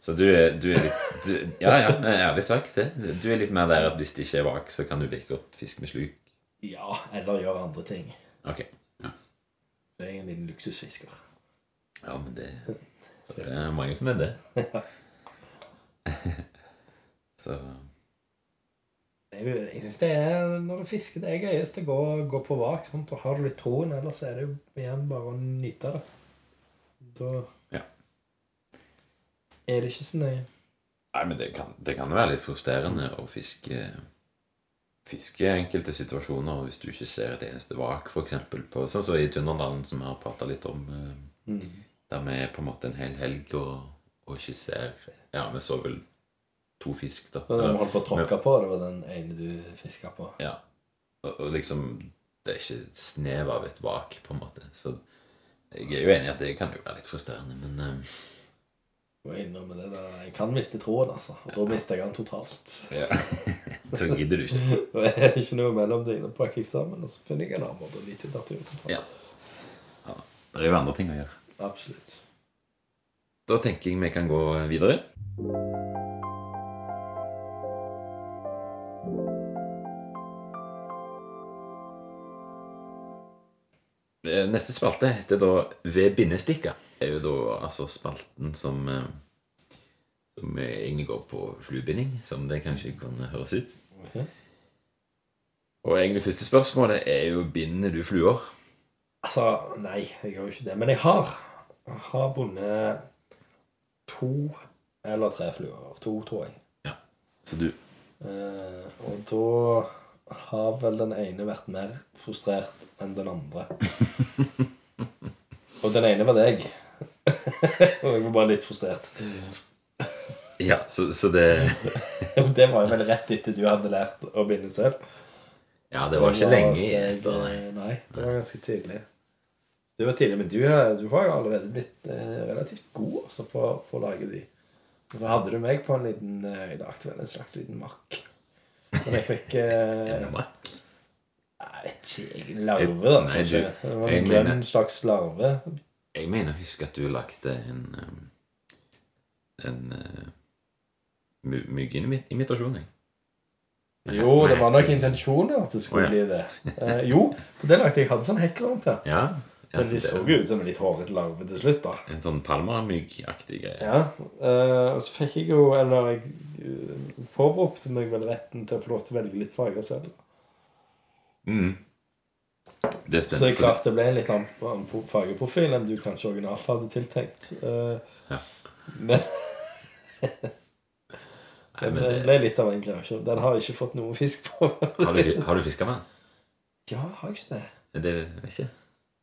Så du er, du er litt du, Ja, ja, ærlig sagt det. Du er litt mer der at hvis det ikke er vak, så kan du like godt fiske med sluk. Ja, eller gjøre andre ting. Ok. Så jeg er en liten luksusfisker. Ja, men det, det er mange som er det. Så jeg synes det er når du fisker, det er gøyest å gå, gå på vak. Sant? Og har du litt troen, ellers er det jo igjen bare å nyte det. Da Ja. er det ikke så nøye. Nei, men det kan, det kan være litt frustrerende å fiske Fiske enkelte situasjoner hvis du ikke ser et eneste vak, eksempel Sånn som i Tunderdalen, som vi har prata litt om. eh, Der vi er på en måte en hel helg og, og ikke ser Ja, vi så vel to fisk, da. Den vi holdt på å tråkke på, det var den ene du fiska på. Ja. Og, og liksom Det er ikke et snev av et vak, på en måte. Så jeg er jo enig i at det kan jo være litt frustrerende, men eh, Må jeg. Jeg kan miste troen, altså. Og da mister jeg den totalt. ja. Så gidder du ikke. Da er det ikke noe mellom det ene pakker eksamen, og så finner jeg en annen måte å nyte naturen på. Ja. ja. Det er jo andre ting å gjøre. Absolutt. Da tenker jeg vi kan gå videre. Eh, Neste spalte heter da Ved bindestikka. Det er jo da altså spalten som eh, Som egentlig går på fluebinding, som det kanskje kan høres ut. Ok. Og egentlig første spørsmålet er jo binder du fluer? Altså, nei, jeg gjør jo ikke det. Men jeg har, har bundet to eller tre fluer. To, tror jeg. Så du Eh, og da har vel den ene vært mer frustrert enn den andre. og den ene var deg. og jeg var bare litt frustrert. Ja, så, så det det var jo vel rett etter du hadde lært å binde selv. Ja, det var ikke lenge etter, nei. Nei, det var ganske tidlig. Du var tidlig, men du, du var jo allerede blitt eh, relativt god altså, på, på å lage de. Og Da hadde du meg på en liten eh, Jeg lagde vel en slags liten makk. Men jeg fikk eh, En. Jeg vet ikke jeg, Larve, da. Nei, du- det var en grønn mener- slags larve. Jeg mener å huske at du lagde en um, En uh, my- myggeimitasjon, jeg. Jo, det var nok intensjonen at det skulle oh, ja. bli det. Eh, jo, for det lagde. Jeg hadde sånn hekk rundt her. Ja. Men de så jo ut som en litt hårete larve til slutt, da. En sånn palmamyggaktig greie. Ja, eh, og så fikk jeg jo Eller jeg eh, påberopte meg vel retten til å få lov til å velge litt farger selv. Mm. Det Så stemmer. jeg klarte det ble en litt annen annen fargeprofil enn du kanskje originalt hadde tiltenkt. Eh, Ja. Men Nei, men det det, ble litt av en kreasjon. Den har jeg ikke fått noe fisk på. har du, har du fiska med ja, har jeg ikke det? den? Det vet jeg ikke.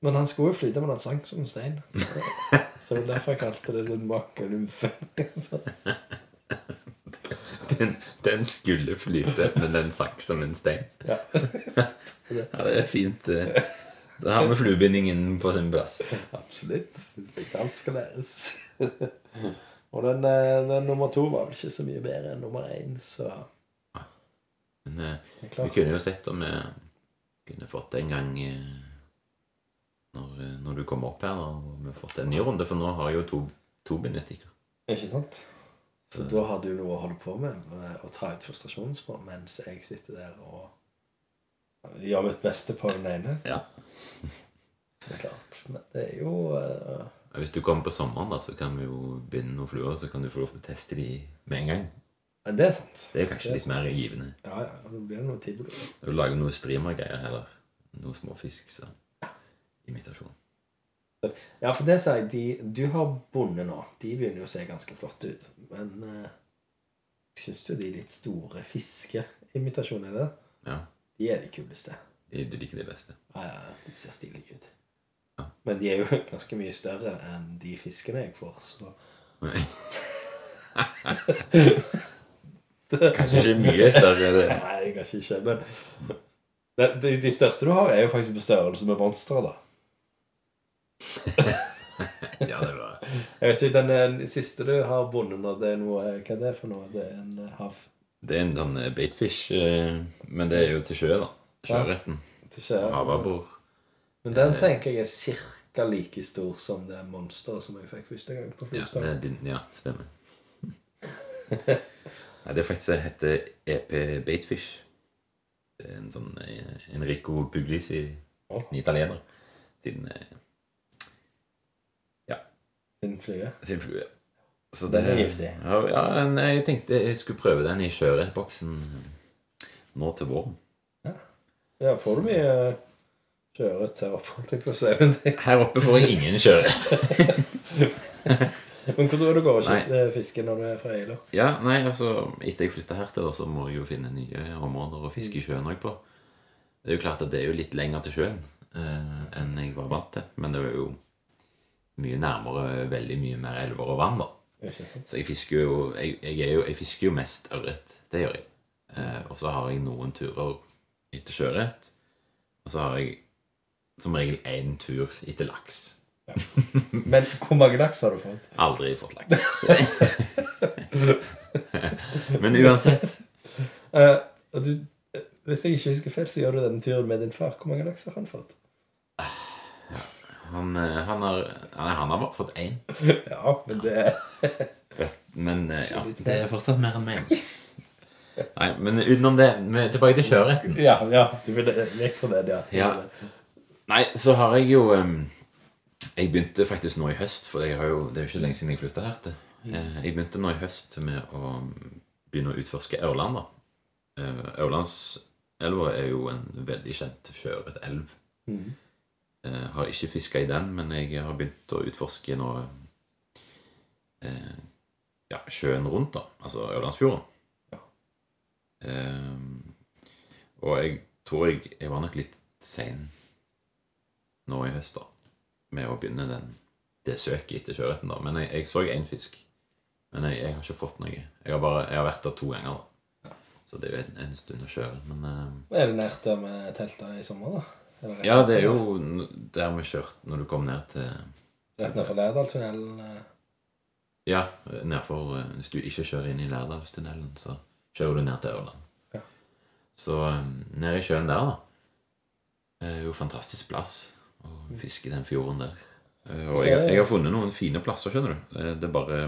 Men han skulle jo flyte, men han sank som en stein. Så det var derfor jeg kalte det den makkelymfe. Den, den skulle flyte, men den sank som en stein. Ja. Ja, det er fint. Så har vi fluebindingen på sin plass. Absolutt. Alt skal læres. Og den, eh, den nummer to var vel ikke så mye bedre enn nummer én, så Men eh, det vi kunne jo sett om vi kunne fått en gang eh, når, eh, når du kommer opp her, og vi har fått en ny runde, for nå har jeg jo to, to bindestikker. Ikke sant? Så da har du noe å holde på med, eh, å ta ut frustrasjonen på, mens jeg sitter der og gjør mitt beste på den ene. Ja. Det er klart. Men det er jo uh... Hvis du kommer på sommeren, da, så kan vi jo binde noen fluer, så kan du få lov til å teste de med en gang. Ja, det er sant. Det er kanskje Det er litt mer givende. Ja, ja. Da blir det noe tivoli. Du lager noe streamergreier heller. Noe småfisk, så imitasjon. Ja, for det sier jeg, de du har bonde nå. De begynner jo å se ganske flotte ut. Men eh, syns du de litt store fiskeimitasjonene, Ja, de er de kuleste. de, du liker de beste. Ja, ja, de ser stilige ut. Ja. Men de er jo ganske mye større enn de fiskene jeg får, så Kanskje ikke mye større. Det. Nei, kanskje ikke. Men de, de største du har, er jo faktisk på størrelse med monstre, da. Ja, det var Jeg vet ikke, Den, eh, siste du har nå, det er noe Hva er det for noe? Det er en eh, hav Det er en sånn eh, baitfish, eh, men det er jo til sjø, da. Sjøretten. Havabbor. Men den tenker jeg er cirka like stor som det monsteret som jeg fikk første gang på Ja, det er din, ja, stemmer. Nei, det faktisk det heter EP Baitfish. Det er en sånn eh, Enrico Puglisi, en italiener, sin, eh, Sin flue. sin flue. Så Den er giftig. Ja, ja, jeg tenkte jeg skulle prøve den i sjøørretboksen nå til våren. Ja, får du mye sjøørret her oppe? Her oppe får jeg ingen sjøørret. Men hvor tror du går og skifter fiske når du er fra Eila? Ja, nei, altså Etter jeg flytta her til, da, så må jeg jo finne nye områder å fiske i sjøen òg på. Det er jo klart at det er jo litt lenger til sjøen eh, enn jeg var vant til. Men det er jo mye nærmere veldig mye mer elver og vann, da. Så jeg fisker jo Jeg, jeg, jo, jeg fisker jo mest ørret. Det gjør jeg. Eh, og så har jeg noen turer etter sjøørret. Og så har jeg som regel én tur etter laks. Men hvor mange laks har du fått? Aldri fått laks. Men uansett uh, du, eh, hvis jeg ikke husker feil, så gjør du denne turen med din far. Hvor mange laks har han fått? Han, eh, han har Nei, han har bare fått én. Ja, men det Men eh, ja, det er fortsatt mer enn meg. Nei, men utenom det, tilbake til sjøørreten. Ja, ja du vil vekk fra det, ja. Ja. Nei, så har jeg jo Jeg begynte faktisk nå i høst, for jeg har jo, det er jo ikke lenge siden jeg flytta her. til. Eh, Jeg begynte nå i høst med å begynne å utforske Ørland. da. Ørlandselva Ørlands elva er jo en veldig kjent sjøørretelv. Mhm. Eh, har ikke fiska i den, men jeg har begynt å utforske nå eh, ja, sjøen rundt, da. Altså Ørlandsfjorden. Ja. Eh, og jeg tror jeg, jeg var nok litt sein nå i høst, da, med å begynne den, det søket etter sjøørreten, da. Men jeg, jeg så én fisk. Men jeg, jeg har ikke fått noe. Jeg har, bare, jeg har vært der to ganger, da. Så det er jo en, en stund å kjøre. Men eh, Er det nært der med telta i sommer, da? Eller ja, det er jo der vi kjørte når du kom ned til? Rett nedfor Lærdalstunnelen? eh. Ja, nedfor eh, Hvis du ikke kjører inn i Lærdalstunnelen, så kjører du ned til Ørland. Ja. Så eh, nede i sjøen der, da. er jo fantastisk plass å fiske i den fjorden der. Og jeg, jeg har funnet noen fine plasser, skjønner du. Det er bare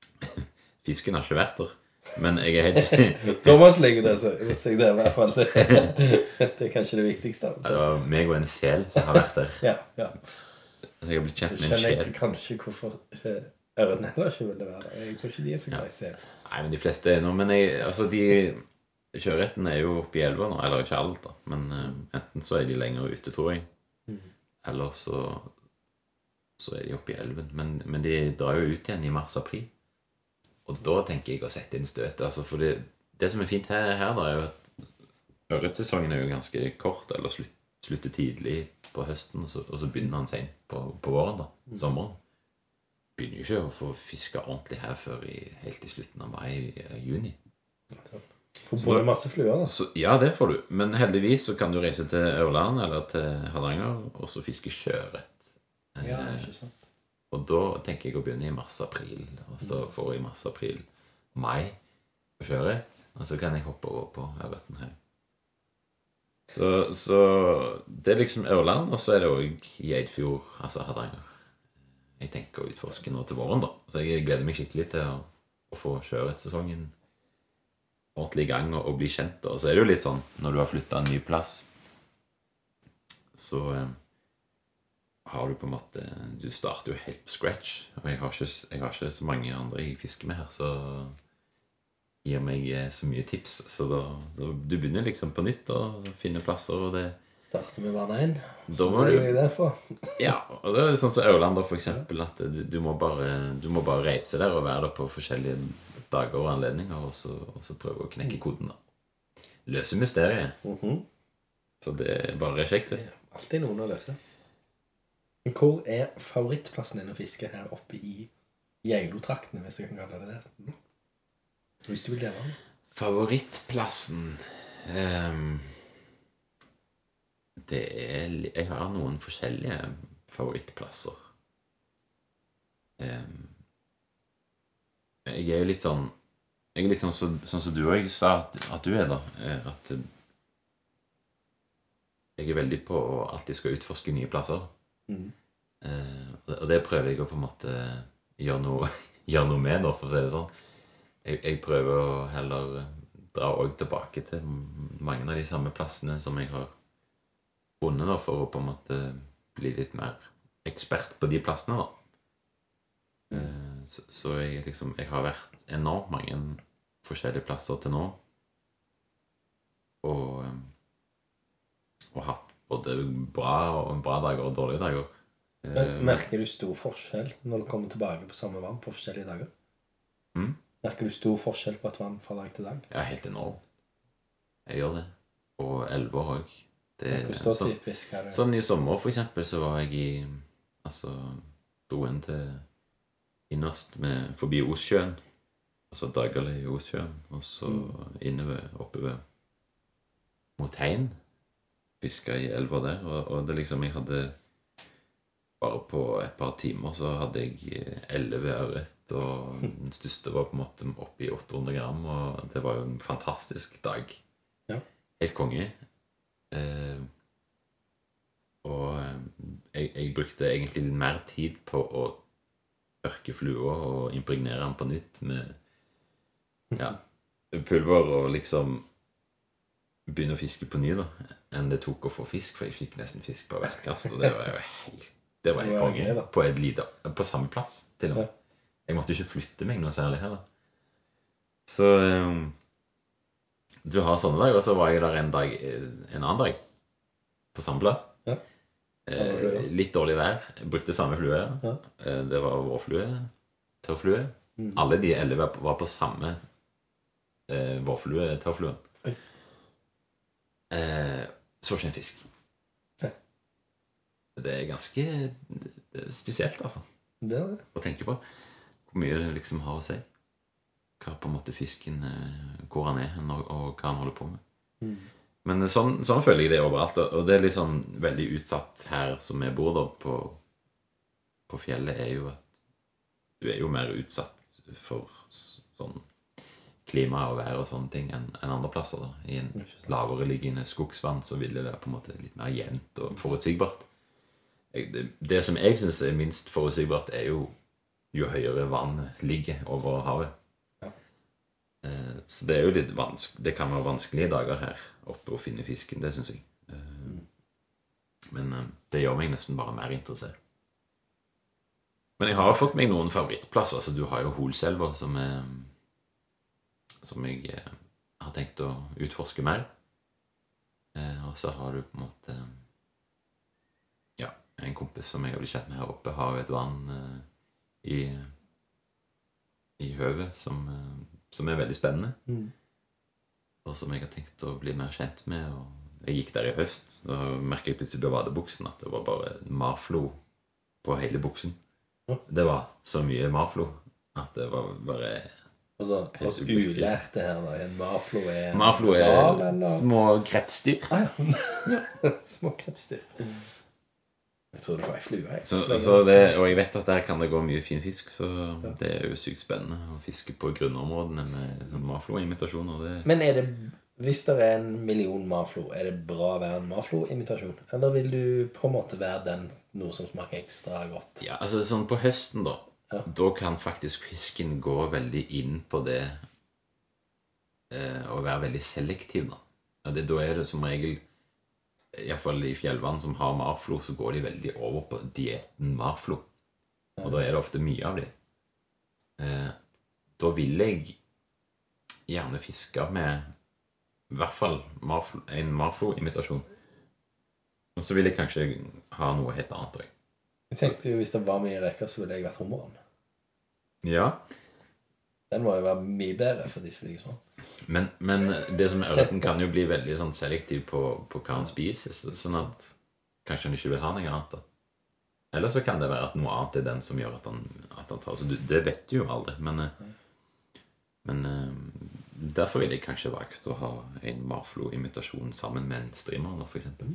Fisken har ikke vært der. Men jeg er helt Thomas ligger der, så seg det i hvert fall. Det er kanskje det viktigste. Det var meg og en sel som har vært der. Ja, ja. Jeg har blitt kjent med en sjel. jeg kanskje hvorfor ørene ørreten heller ikke ville være der. Jeg tror ikke de er så glad i sel. Nei, men de fleste er nå Men jeg, altså de Sjøørreten er jo oppe i elva nå. Eller ikke alt, da. Men uh, enten så er de lenger ute, tror jeg. Eller så Så er de oppe i elven. Men, men de drar jo ut igjen i mars-april. Og da tenker jeg å sette inn støtet. Altså, for det, det som er fint her, her da, er jo at ørretsesongen er jo ganske kort, eller slutt, slutter tidlig på høsten, og så, og så begynner han seint på, på våren, da. Sommeren. Begynner jo ikke å få fiska ordentlig her før i, helt i slutten av mai-juni. Får både masse fluer, da. Så, ja, det får du. Men heldigvis så kan du reise til Ørland eller til Hardanger og så fiske sjøørret. Ja, Eh. Og da tenker jeg å begynne i mars-april, og så får jeg mars-april-mai å kjøre. Og så kan jeg hoppe over på ørreten her. Så, så det er liksom Ørland, og så er det òg i Eidfjord, altså Hardanger. Jeg tenker å utforske nå til våren, da. Så jeg gleder meg skikkelig til å, å få sjøørretsesongen ordentlig i gang og, og bli kjent. Og så er det jo litt sånn når du har flytta en ny plass, så eh, har du på en måte Du starter jo helt på scratch. Og jeg har ikke, jeg har ikke så mange andre jeg fisker med her, så gir meg eh, så mye tips. Så da, da du begynner liksom på nytt og finner plasser, og det Starter med vann én. Så må det du er jeg der for. Ja, og det er sånn som Ørland, da, for eksempel, at du, du, må bare, du må bare reise der og være der på forskjellige dager og anledninger, og så, og så prøve å knekke koden, da. Løse mysteriet. Mhm. Så det er bare kjekt, Det alltid noen å løse. Men hvor er favorittplassen din å fiske her oppe i Geilo-traktene, hvis jeg kan kalle det det? Hvis du vil dele den. Favorittplassen um, Det er Jeg har noen forskjellige favorittplasser. Um, jeg er jo litt sånn Jeg er litt sånn som sånn som du òg sa at, at du er, da. eh, At eh, jeg er veldig på å alltid skal utforske nye plasser. Mhm. Eh, og det- prøver jeg å på en måte gjøre noe, gjøre noe med, da, for å si det sånn. Jeg, jeg prøver å heller dra også tilbake til mange av de samme plassene som jeg har funnet, da, for å på en måte bli litt mer ekspert på de plassene, da. Eh, Så, så jeg liksom Jeg har vært enormt mange forskjellige plasser til nå. Og, eh, og hatt både bra, og bra dager og dårlige dager. Eh, Men Merker du stor forskjell når du kommer tilbake på samme vann på forskjellige dager? Mm? Merker du stor forskjell på et vann fra dag til dag? Ja, helt enormt. Jeg gjør det. Og elver òg. Sånn, typisk sånn i sommer, for eksempel, så var jeg i Altså dro inn til innerst med, forbi Ossjøen. Altså Dagali i Ossjøen. Og så innover, oppover mot Hein. Fiska i elva der. Og, og det liksom Jeg hadde Bare på et par timer så hadde jeg elleve ørret, og den største var på en måte oppe i 800 gram, og det var jo en fantastisk dag. Ja. Helt konge. Eh, og eh, jeg, jeg brukte egentlig litt mer tid på å tørke flua og impregnere den på nytt med ja, pulver og liksom begynne å fiske på ny, da, enn det tok å få fisk, for jeg fikk nesten fisk på hvert kast, og det var jo helt Det var helt Det var konge. På, lite, på samme plass, til og med. Jeg måtte ikke flytte meg noe særlig heller. Så um, du har sånne dager, og så var jeg der en dag en annen dag. På samme plass. Ja. Eh, litt dårlig vær. Jeg brukte samme flue. Ja. Eh, det var vårflue. Tørrflue. Mm. Alle de elleve var på samme eh, vårflue, tørrflue. Eh, så ikke en fisk. Ja. Det er ganske eh, spesielt, altså, Det er det. å tenke på. Hvor mye det liksom har å si. Hva på en måte fisken eh, Hvor han er og, og hva han holder på med. Mm. Men sånn, sånn føler jeg det overalt. Og det er liksom veldig utsatt her som vi bor da på, på fjellet, er jo at du er jo mer utsatt for sånn klima og vær og sånne ting enn en andre plasser. da. I en lavere liggende skogsvann så vil det være på en måte litt mer jevnt og forutsigbart. Det, det som jeg syns er minst forutsigbart, er jo jo høyere vannet ligger over havet. Ja. Eh, Så det er jo litt vanskelig Det kan være vanskelige dager her oppe å finne fisken, det syns jeg. Eh, Men eh, det gjør meg nesten bare mer interessert. Men jeg har fått meg noen favorittplasser. Altså, du har jo Holselva, som er Som jeg eh, har tenkt å utforske mer. Eh, Og så har du på en måte Ja, en kompis som jeg har blitt kjent med her oppe, har jo et vann eh, i i høvet som, eh, som er veldig spennende Mm. og som jeg har tenkt å bli mer kjent med. Og jeg gikk der i høst, og jeg plutselig på vadebuksen at det var bare marflo på hele buksen. Ja. Det var så mye marflo at det var bare Altså, oss ulærte her, da. En maflo er en Maflo er val, eller? små krepsdyr. Ah, ja. Små krepsdyr. Jeg tror det var ei flue. Så, så det, og jeg vet at der kan det gå mye fin fisk, så det er jo sykt spennende å fiske på grunnområdene med sånn marflo-imitasjoner. Det Men er det hvis det er en million maflo, er det bra å være en maflo-imitasjon? Eller vil du på en måte være den noe som smaker ekstra godt? Ja, altså sånn på høsten da Ja. Da kan faktisk fisken gå veldig inn på det eh, og være veldig selektiv da. Ja, det, Da er det som regel i hvert fall i fjellvann som har marflo Så går de veldig over på dieten marflo. Og da er det ofte mye av de eh, Da vil jeg gjerne fiske med I hvert fall marflo, en marflo-imitasjon. Og så vil jeg kanskje ha noe helt annet også Jeg tenkte jo Hvis det var mye reker, så ville jeg vært hummeren. Ja, Den må jo være mye bedre for de som ligger sånn. Men, men det som er ørreten kan jo bli veldig sånn selektiv på, på hva han spiser, sånn at kanskje han ikke vil ha noe annet. da. Eller så kan det være at noe annet er den som gjør at han, at han tar så du, Det vet du jo aldri, men, eh, men eh, derfor ville jeg kanskje valgt å ha en Marflo-imitasjon sammen med en streamer, for eksempel.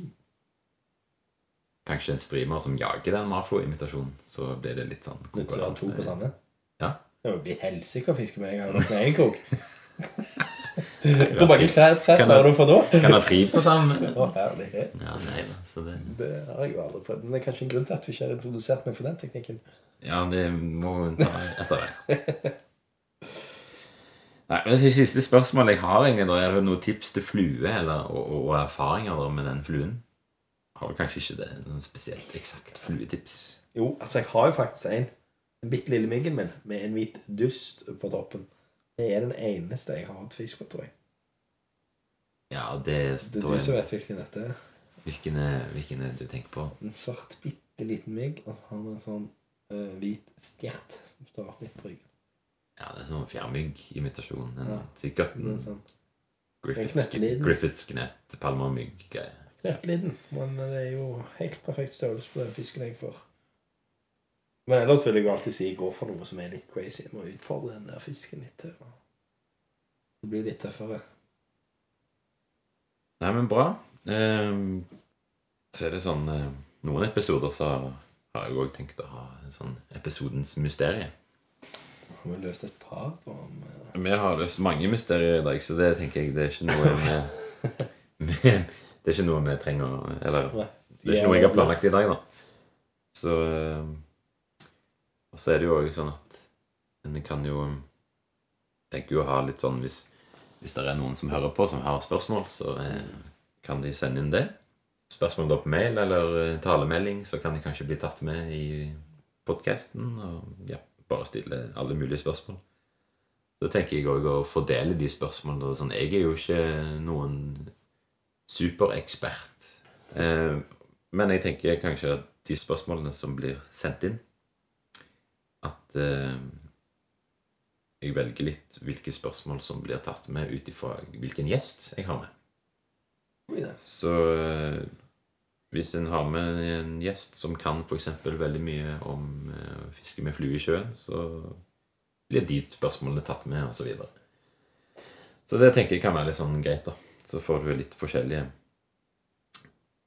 Kanskje en streamer som jager den Marflo-imitasjonen, så blir det litt sånn konkurranse. to på samme? Ja. Det jo blitt helsike å fiske med en gang. Med en krok. Kan Hvor mange klær tre Kan klarer du få da? ha tre på sammen. Å, herlighet. Ja, nei da, så det Det har jeg jo aldri prøvd. Men det er kanskje en grunn til at du ikke har introdusert meg for den teknikken. Ja, det må hun ta etter hvert. Nei, men så Siste spørsmål jeg har, egentlig, da, er det noen tips til flue eller, og, og erfaringer da, med den fluen? Har du kanskje ikke det? Noen spesielt eksakt fluetips? Jo, altså jeg har jo faktisk en. Den bitte lille myggen min med en hvit dust på toppen. Det er den eneste jeg har hatt fisk på, tror jeg. Ja, det Det er du som vet hvilken dette er. hvilken, hvilken du tenker på? En svart, bitte liten mygg, og så har han en sånn uh, hvit stjert som står midt på ryggen. Ja, det er sånn fjærmyggimitasjon. Ja. Sikkert en sånn Griffiths. Griffiths gnett, palmamygg-greie. Knøttliten, men det er jo helt perfekt størrelse på den fisken jeg får. Men ellers vil jeg jo alltid si gå for noe som er litt crazy. Jeg må utfordre den der fisken litt til. Det blir litt tøffere. Nei, men bra. Ehm, så er det sånn eh, Noen episoder så har jeg òg tenkt å ha en sånn episodens mysterie. Har vi løst et par, da? Vi har løst mange mysterier i dag, så det tenker jeg det er ikke noe med, vi Det er ikke noe vi trenger Eller Nei. det er ikke noe jeg har planlagt i dag, da. Så ehm, Og så er det jo òg sånn at en kan jo tenker jo å ha litt sånn hvis, hvis det er noen som hører på, som har spørsmål, så eh, kan de sende inn det. Spørsmål da på mail eller eh, talemelding, så kan de kanskje bli tatt med i podkasten. Og ja, bare stille alle mulige spørsmål. Så tenker jeg òg å fordele de spørsmålene. Sånn. Jeg er jo ikke noen superekspert. Eh, men jeg tenker kanskje at de spørsmålene som blir sendt inn At eh, jeg velger litt hvilke spørsmål som blir tatt med ut ifra hvilken gjest jeg har med. Så eh, hvis en har med en gjest som kan f.eks. veldig mye om eh, å fiske med flue i sjøen, så blir de spørsmålene tatt med, osv. Så, videre. så det tenker jeg kan være litt sånn greit, da. Så får du litt forskjellige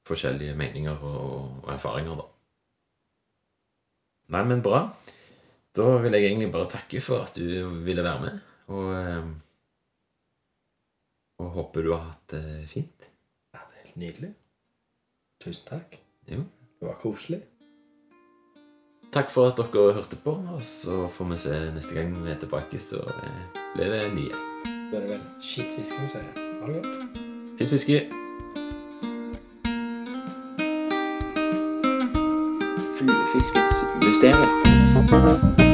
forskjellige meninger og, og erfaringer, da. Nei, men bra. Da vil jeg egentlig bare takke for at du ville være med, og eh, Og håper du har hatt det fint. Ja, det er helt nydelig. Tusen takk. Jo. Det var koselig. Takk for at dere hørte på, og så får vi se neste gang vi er tilbake, så eh, blir det en ny gjest. Det er vel skittfiskemuseet. Ha det godt. Tittfiske. Fluefiskets mysterium.